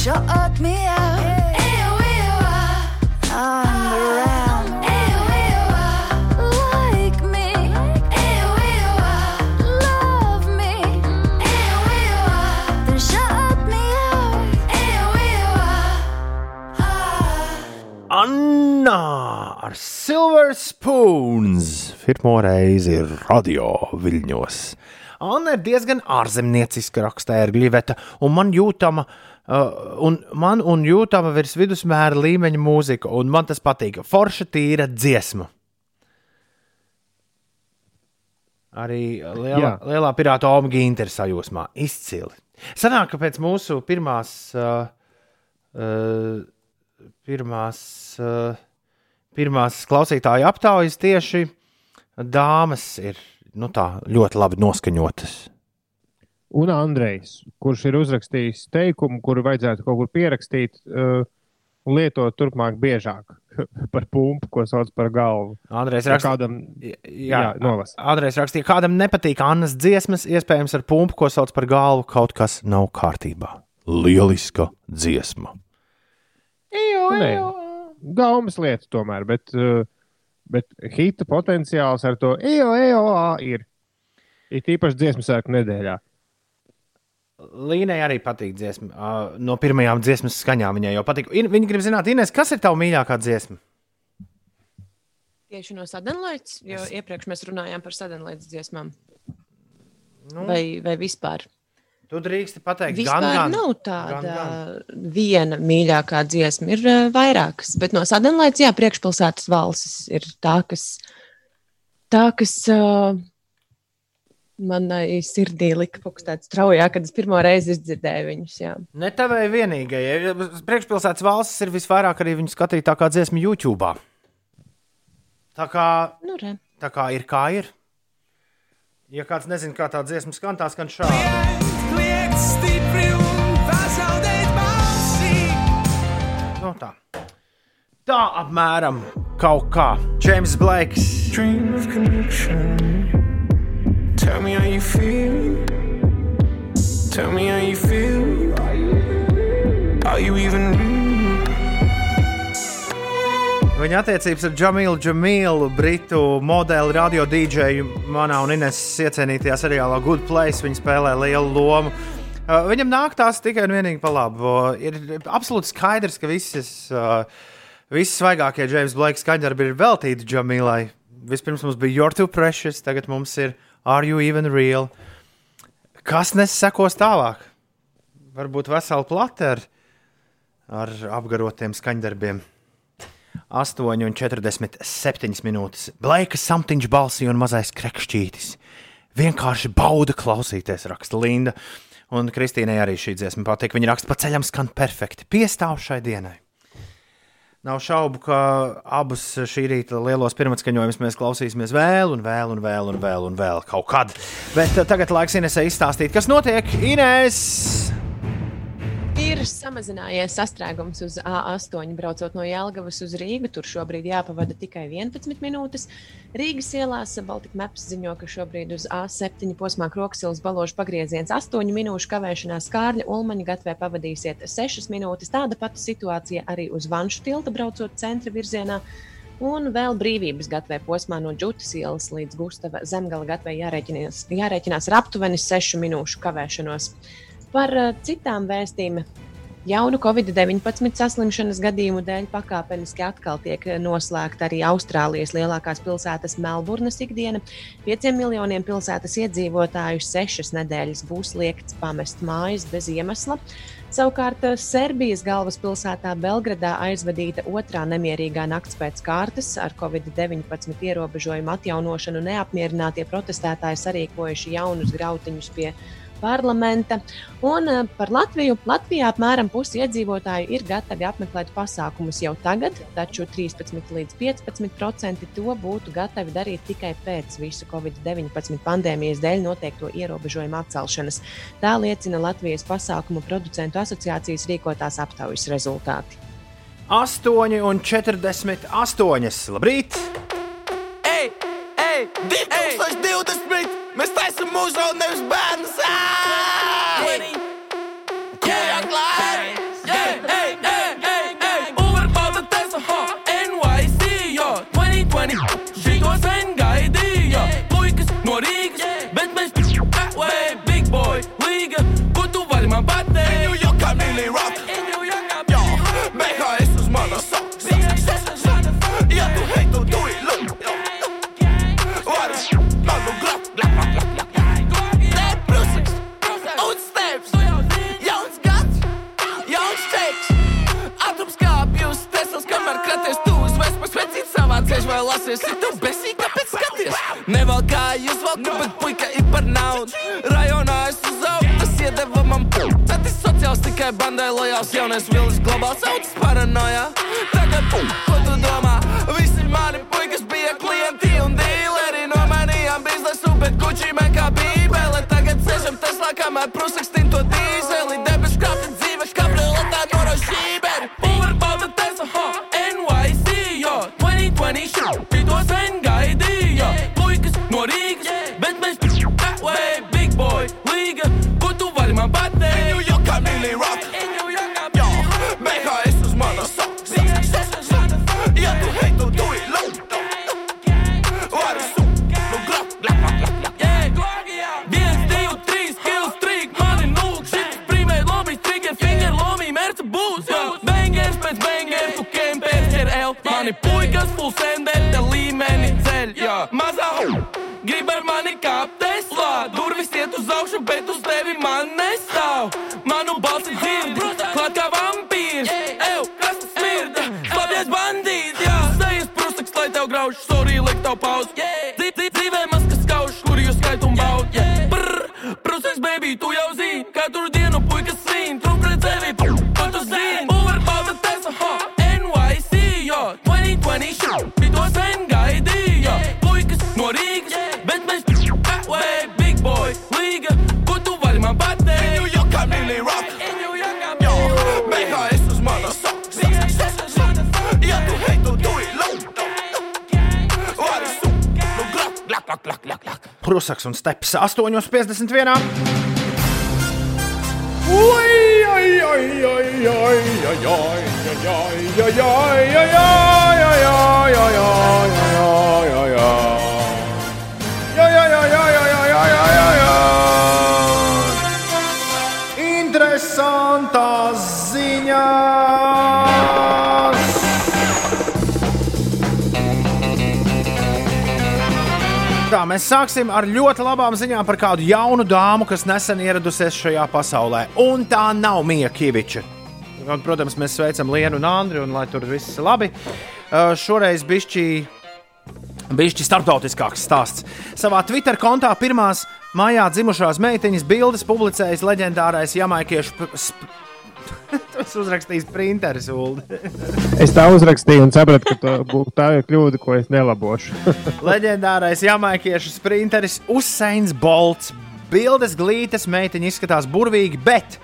shut me out. I'm around. Like me, love me, don't shut me out. Anna ar Silver Spoons. Pirmo reizi ir radio viļņos. Anna ir diezgan ārzemnieciska rakstērgļa vieta, un man jūtama, uh, un man un jūtama virs vidusmēra līmeņa mūzika, un man tas patīk. Forša tīra dziesma. Arī lielā, Jā. lielā pirāta Omega Inter sajūsmā. Izcili. Sanāk, ka pēc mūsu pirmās, uh, uh, pirmās, uh, pirmās klausītāju aptaujas tieši dāmas ir nu, tā, ļoti labi noskaņotas. Un Andrejs, kurš ir uzrakstījis teikumu, kuru vajadzētu kaut kur pierakstīt uh, un lietot turpmāk biežāk par pumpu, ko sauc par galvu. Andrejs Ja raksta, Kādam, jā, jā. Andrejs rakstīja, kādam nepatīk Annas dziesmas, iespējams, ar pumpu, ko sauc par galvu, kaut kas nav kārtībā. Lieliska dziesma. Nē, gaumas lieta tomēr, bet, uh, bet hita potenciāls ar to EO, EOA ir. Ir īpaši dziesmu sēklu nedēļā. Līnai arī patīk dziesma. Uh, no pirmajām dziesmas skaņām viņai jau patīk. In, viņa grib zināt, Ines, kas ir tava mīļākā dziesma? Tieši no sadalītas, jo iepriekš mēs runājām par sadalītas dziesmām. Nu, Vai, vai vispār? tu drīksti pateikt, Vispār gan, gan. nav tāda gan, viena mīļākā dziesma. Ir uh, vairākas, bet no sadalītas, jā, priekšpilsētas valsts ir tā, kas, tā, kas uh, manai sirdī lika pukstēt straujāk, kad es pirmo reizi izdzirdēju viņus. Jā. Ne tavai vienīgajai. Priekšpilsētas valstis ir visvairāk arī viņu skatītākā dziesma YouTube. Tā kā, Nu, re. tā kā ir, kā ir. Ja kāds nezina, kā tā dziesma skan, tā skan šādi. Nu, tā. tā apmēram kaut kā. James Blakes. dream of connection. Tell me how you feel. Tell me how you feel. Are you even real? Viņa attiecības ar Džamilu Džamilu, britu modeli, radio dīdžeju, manā un Ines iecienītajā seriālā Good Place. Viņa spēlē lielu lomu. Uh, Viņam nāk tās tikai un vienīgi pa labu. Ir absolūti skaidrs, ka visas, uh, visas svaigākie James Blake skaņdarbi ir veltīti Džamilai. Vispirms mums bija You're Too Precious, tagad mums ir Are You Even Real? Kas nesekos tālāk? Varbūt vesela plate ar, ar apgarotiem skaņdarbiem. 8,47 minūtes. Blaika samtiņš balsī un mazais krekšķītis. Vienkārši bauda klausīties, raksta Linda. Un Kristīnai arī šī dziesma patīk. Viņa raksta, pa ceļam skan perfekti. Piestāv šai dienai. Nav šaubu, ka abus šī rīta lielos pirmatskaņojumus mēs klausīsimies vēl, un vēl, un vēl, un vēl, un vēl kaut kad. Bet tagad laiks Inesai izstāstīt, kas notiek. Ines! Ir samazinājies sastrēgums uz A8, braucot no Jālgavas uz Rīgu. Tur šobrīd jāpavada tikai 11 minūtes. Rīgas ielās Baltika Maps ziņo, ka šobrīd uz A7 posmā Kroksilas baložu pagrieziens 8 minūšu kavēšanās Kārļa Ulmaņa gatavē pavadīsiet 6 minūtes. Tāda pati situācija arī uz Vanšu tilta braucot centra virzienā. Un vēl brīvības gatavē posmā no Džutas ielas līdz Gustava zemgala gatavē jārēķinās, jārēķinās ar aptuveni 6 minūšu kavēšanos. Par uh, citām vēstījumiem Jaunu Covid-19 saslimšanas gadījumu dēļ pakāpeniski atkal tiek noslēgta arī Austrālijas lielākās pilsētas Melburnas ikdiena. Pieciem miljoniem pilsētas iedzīvotāju sešas nedēļas būs liekts pamest mājas bez iemesla. Savukārt eh, Serbijas galvaspilsētā Belgradā aizvadīta otrā nemierīgā nakts pēc kārtas ar Covid-19 ierobežojumu atjaunošanu neapmierinātie protestētāji sarīkojuši jaunus grautiņus pie parlamenta. Un eh, par Latviju. Latvijā apmēram pusi iedzīvotāju ir gatavi apmeklēt pasākumus jau tagad, taču 13 līdz 15% to būtu gatavi darīt tikai pēc visu Covid-19 pandēmijas dēļ noteikto ierobežojumu atcelšanas. Tā liecina Latvijas pasākumu producentu asociācijas rīkotās aptaujas rezultāti. 8 un 48. Labrīt! Ej, ej, 2020! Mēs taisām mūžu un nevis bērnus! Jā, tikai bandai lojāls, jaunais vilnis globāls autis paranoja. Tagad, pum, ko tu domā? Visi mani puikas bija klienti un dīleri. Nomainījām biznesu, bet kučī man kā bībele. Tagad sēžam Teslā, kamēr prusakstīm man nestāv. Manu balsi dzird, klāt kā vampīrs, ew, kas tas smirda, slapjas bandīts, jā. Sejas prustaks, lai tev grauž, sorry, liek tev pauz. Dzīv, glak. Prusaks un steps 8,51. Ui, oi, oi, oi, mēs sāksim ar ļoti labām ziņām par kādu jaunu dāmu, kas nesen ieradusies šajā pasaulē. Un tā nav Mija Kaviča. Un, protams, mēs sveicam Lienu un Andriu, un lai tur viss ir labi. Uh, šoreiz bišķi, bišķi starptautiskāks stāsts. Savā Twitter kontā pirmās mājā dzimušās meiteņas bildes publicējis leģendārais jamaikiešu. Tas uzrakstījis printeris, Ulu. Es tā uzrakstīju un sapratu, ka būs tā ir kļūda, ko es nelabošu. Leģendārais jamaikiešu sprinteris Usains Bolts. Bildes glītas meiteņa izskatās burvīgi, bet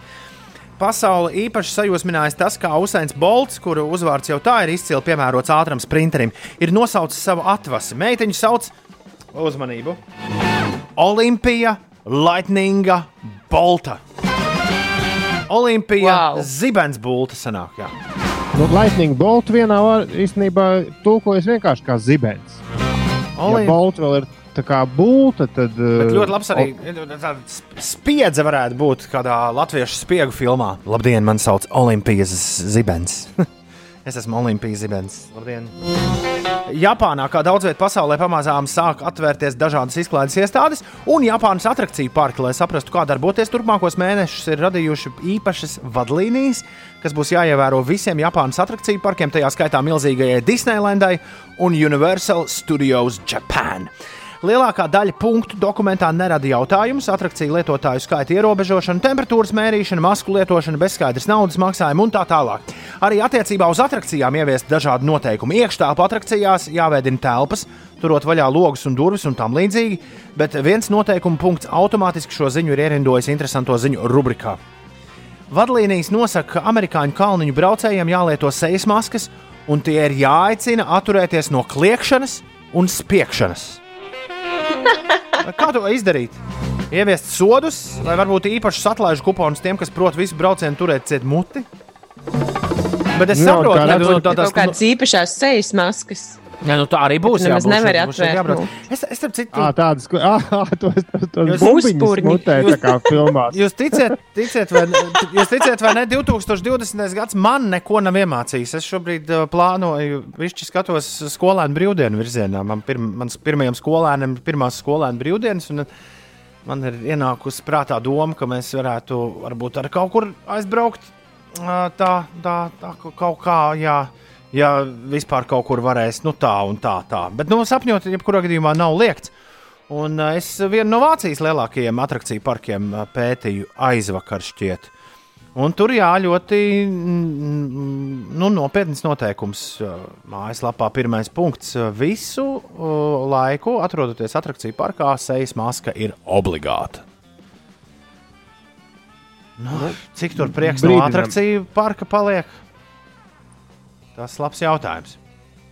pasauli īpaši sajūsminājis tas, kā Usains Bolts, kuru uzvārds jau tā ir izcili piemērots ātram sprinterim, ir nosaucis savu atvasi. Meiteņu sauc uzmanību Olimpija Lightninga Bolta. Olimpija wow. Zibens Bulta sanāk. Jā. Nu, Lightning Bolt vienā var īstenībā tulkojas vienkārši kā zibens. Ja Olim- Bolt vēl ir tā kā būta, tad. Bet uh, ļoti labs arī tāda sp- spiedze varētu būt kādā latviešu spiegu filmā. Labdien, man sauc Olimpijas Zibens. es esmu Olimpijas Zibens. Labdien! Japānā, kā daudz vietā pasaulē, pamazām sāk atvērties dažādas izklaides iestādes, un Japānas attrakciju parki, lai saprastu, kā darboties turpmākos mēnešus, ir radījuši īpašas vadlīnijas, kas būs jāievēro visiem Japānas attrakciju parkiem, tajā skaitā milzīgajai Disneylandai un Universal Studios Japan. Lielākā daļa punktu dokumentā nerada jautājumus, attrakciju lietotāju skaita ierobežošana, temperatūras mērīšana, masku lietošana, bezskaidrs naudas maksājuma un tā tālāk. Arī attiecībā uz attrakcijām ieviest dažādi noteikumi. Iekštelpu attrakcijās jāveidina telpas, turot vaļā logus un durvis un tam līdzīgi, bet viens noteikuma punkts automātiski šo ziņu ir ierindojis interesanto ziņu rubrikā. Vadlīnijas nosaka, ka amerikāņu kalniņu braucējiem jālieto sejas maskas, un tie ir jāaicina atturēties no kliekšanas un spiekšanas. Kā to izdarīt? Ieviest sodus, vai varbūt īpašus atlaižu kuponus tiem, kas prot visu braucienu turēt ciet muti? Bet es Nu, saprotu, ka nu, tā- Kaut kādas īpašas sejas maskas. Jā, nu tā arī būs. Jābūt, nevar būs šeit atvērt, jābrauc. nu. Es, es starp citu, ko- ā, tos, tos, tos Jūs-. Jūs ticiet, ticiet, vai, jūs ticiet vai ne? 2020. gads man neko nav iemācījis. Es šobrīd uh, plānoju, višķi skatos skolēnu brīvdienu virzienā. Man pirm, mans pirmajam skolēnam ir pirmās skolēnu brīvdienas. un Man ir ienākusi prātā doma, ka mēs varētu varbūt ar kaut kur aizbraukt. ā, Tā, tā, tā ka- kaut kā, jā, ja vispār kaut kur varēs, nu tā un tā. tā. Bet nu, sapņot, jebkurā gadījumā nav liekts. Un uh, es vienu no Vācijas lielākajiem attrakciju parkiem uh, pētīju aizvakar šķiet. Un tur jā, ļoti mm, nu, nopietns noteikums. uh, Mājaslapā pirmais punkts. Visu laiku, atrodoties attrakciju parkā, sejas maska ir obligāta. Nu, cik tur prieks no brīdinām. attrakciju parka paliek? Tas ir labs jautājums.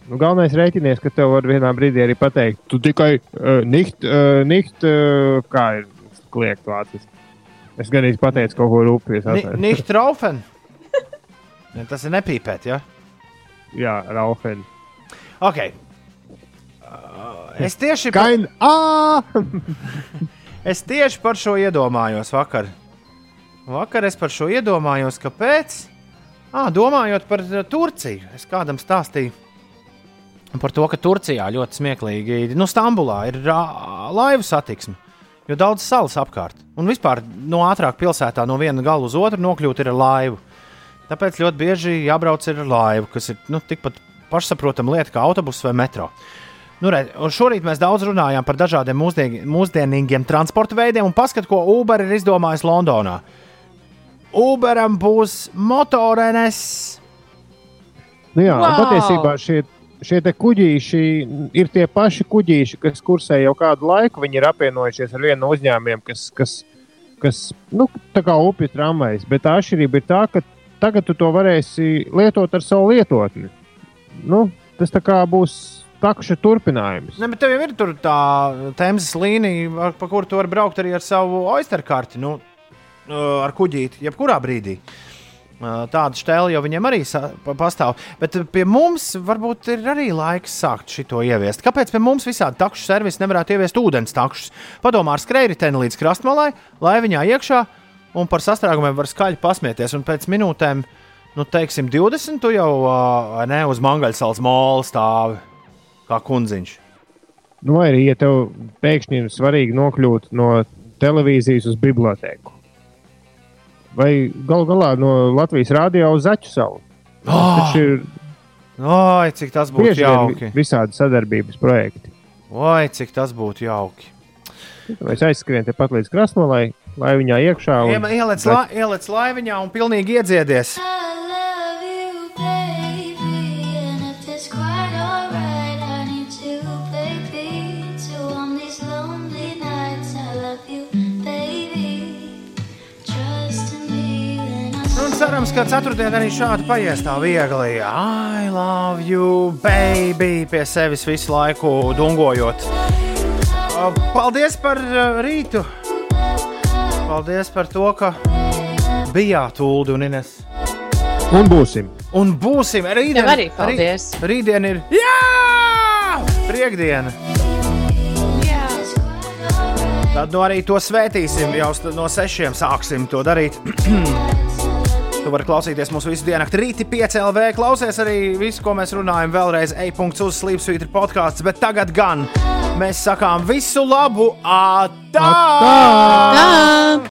Nu, galvenais rēķinies, ka tev var vienā brīdī arī pateikt, tu tikai uh, nikt, uh, nikt uh, kā ir kliegt vācis. Es gan īsti pateicu kaut ko rūpīgi. Ni- Nicht traufen! Ja, tas ir nepīpēt, ja? Jā, Raufen. Ok. Uh, es tieši par, Kain, es tieši par šo iedomājos vakar. Vakar es par šo iedomājos, kāpēc? Ah, domājot par uh, Turciju, es kādam stāstīju par to, ka Turcijā ļoti smieklīgi, nu, Stambulā ir uh, laivu satiksme. Jo daudz salas apkārt. Un vispār no ātrāk pilsētā no viena gala uz otru nokļūt ir ar laivu. Tāpēc ļoti bieži jābrauc ar laivu, kas ir nu, tikpat pašsaprotama lieta kā autobuss vai metro. Nu, re, un šorīt mēs daudz runājām par dažādiem mūsdien, mūsdienīgiem transporta veidiem, un paskatieties, ko Uber ir izdomājis Londonā. Uberam būs motorenes. Nu jā, wow. Patiesībā šie, šie te kuģīši ir tie paši kuģīši, kas kursē jau kādu laiku. Viņi ir apvienojušies ar vienu no uzņēmumiem, kas, kas, kas nu, tā kā upju tramvajs. Bet tā atšķirība ir tā, ka tagad tu to varēsi lietot ar savu lietotni. Nu, tas tā kā būs takša turpinājums. Ne, bet tev jau ir tur tā tēmas līnija, pa kuru tu vari braukt arī ar savu oysterkarti, nu, ar kuģīti, jebkurā brīdī. Uh, Tāda stēla jau viņiem arī pastāv. Bet uh, pie mums varbūt ir arī laiks sākt šo ieviest. Kāpēc pie mums visādi takšu servisi nevarētu ieviest ūdens takšus? Padomā ar skrējēju līdz krastmalai, lai viņā iekšā un par sastrēgumiem var skaļi pasmieties. Un pēc minūtēm, nu, teiksim, 20, tu jau uh, ne uz Mangaļsāles māla stāvi kā kundziņš. Nu, vai arī, ja tev pēkšņi ir svarīgi nokļūt no televīzijas uz bibliotēku, vai gal galā no Latvijas rādio uz Zaķu salu. Oh! Ir Oi, cik tas būtu jauki! vi- visādi sadarbības projekti. Oi, cik tas būtu jauki! Mēs aizskrienam tepat līdz krasnodai, lai viņā iekšā un Ie- Ieliec, la, ieliec laiviņā un pilnīgi iedziedies. Un cerams, ka ceturtdienā arī šādi paies tā viegli. I love you, baby, pie sevis visu laiku dungojot. Uh, Paldies par uh, rītu! Paldies par to, ka bijāt Ulu un Ines. Un būsim. Un būsim rītdien. Tev arī paldies. Rīt, rītdien ir. Jā! Priekdiena! Jā. Tad nu arī to svētīsim. Jau no sešiem sāksim to darīt. Tu vari klausīties mūsu visu dienu, rīti 5 LV. Klausies arī visu, ko mēs runājam. Vēlreiz e-punkts uz Slimsvītra podkāsts. Bet tagad gan mēs sakām visu labu! Atā! Tā!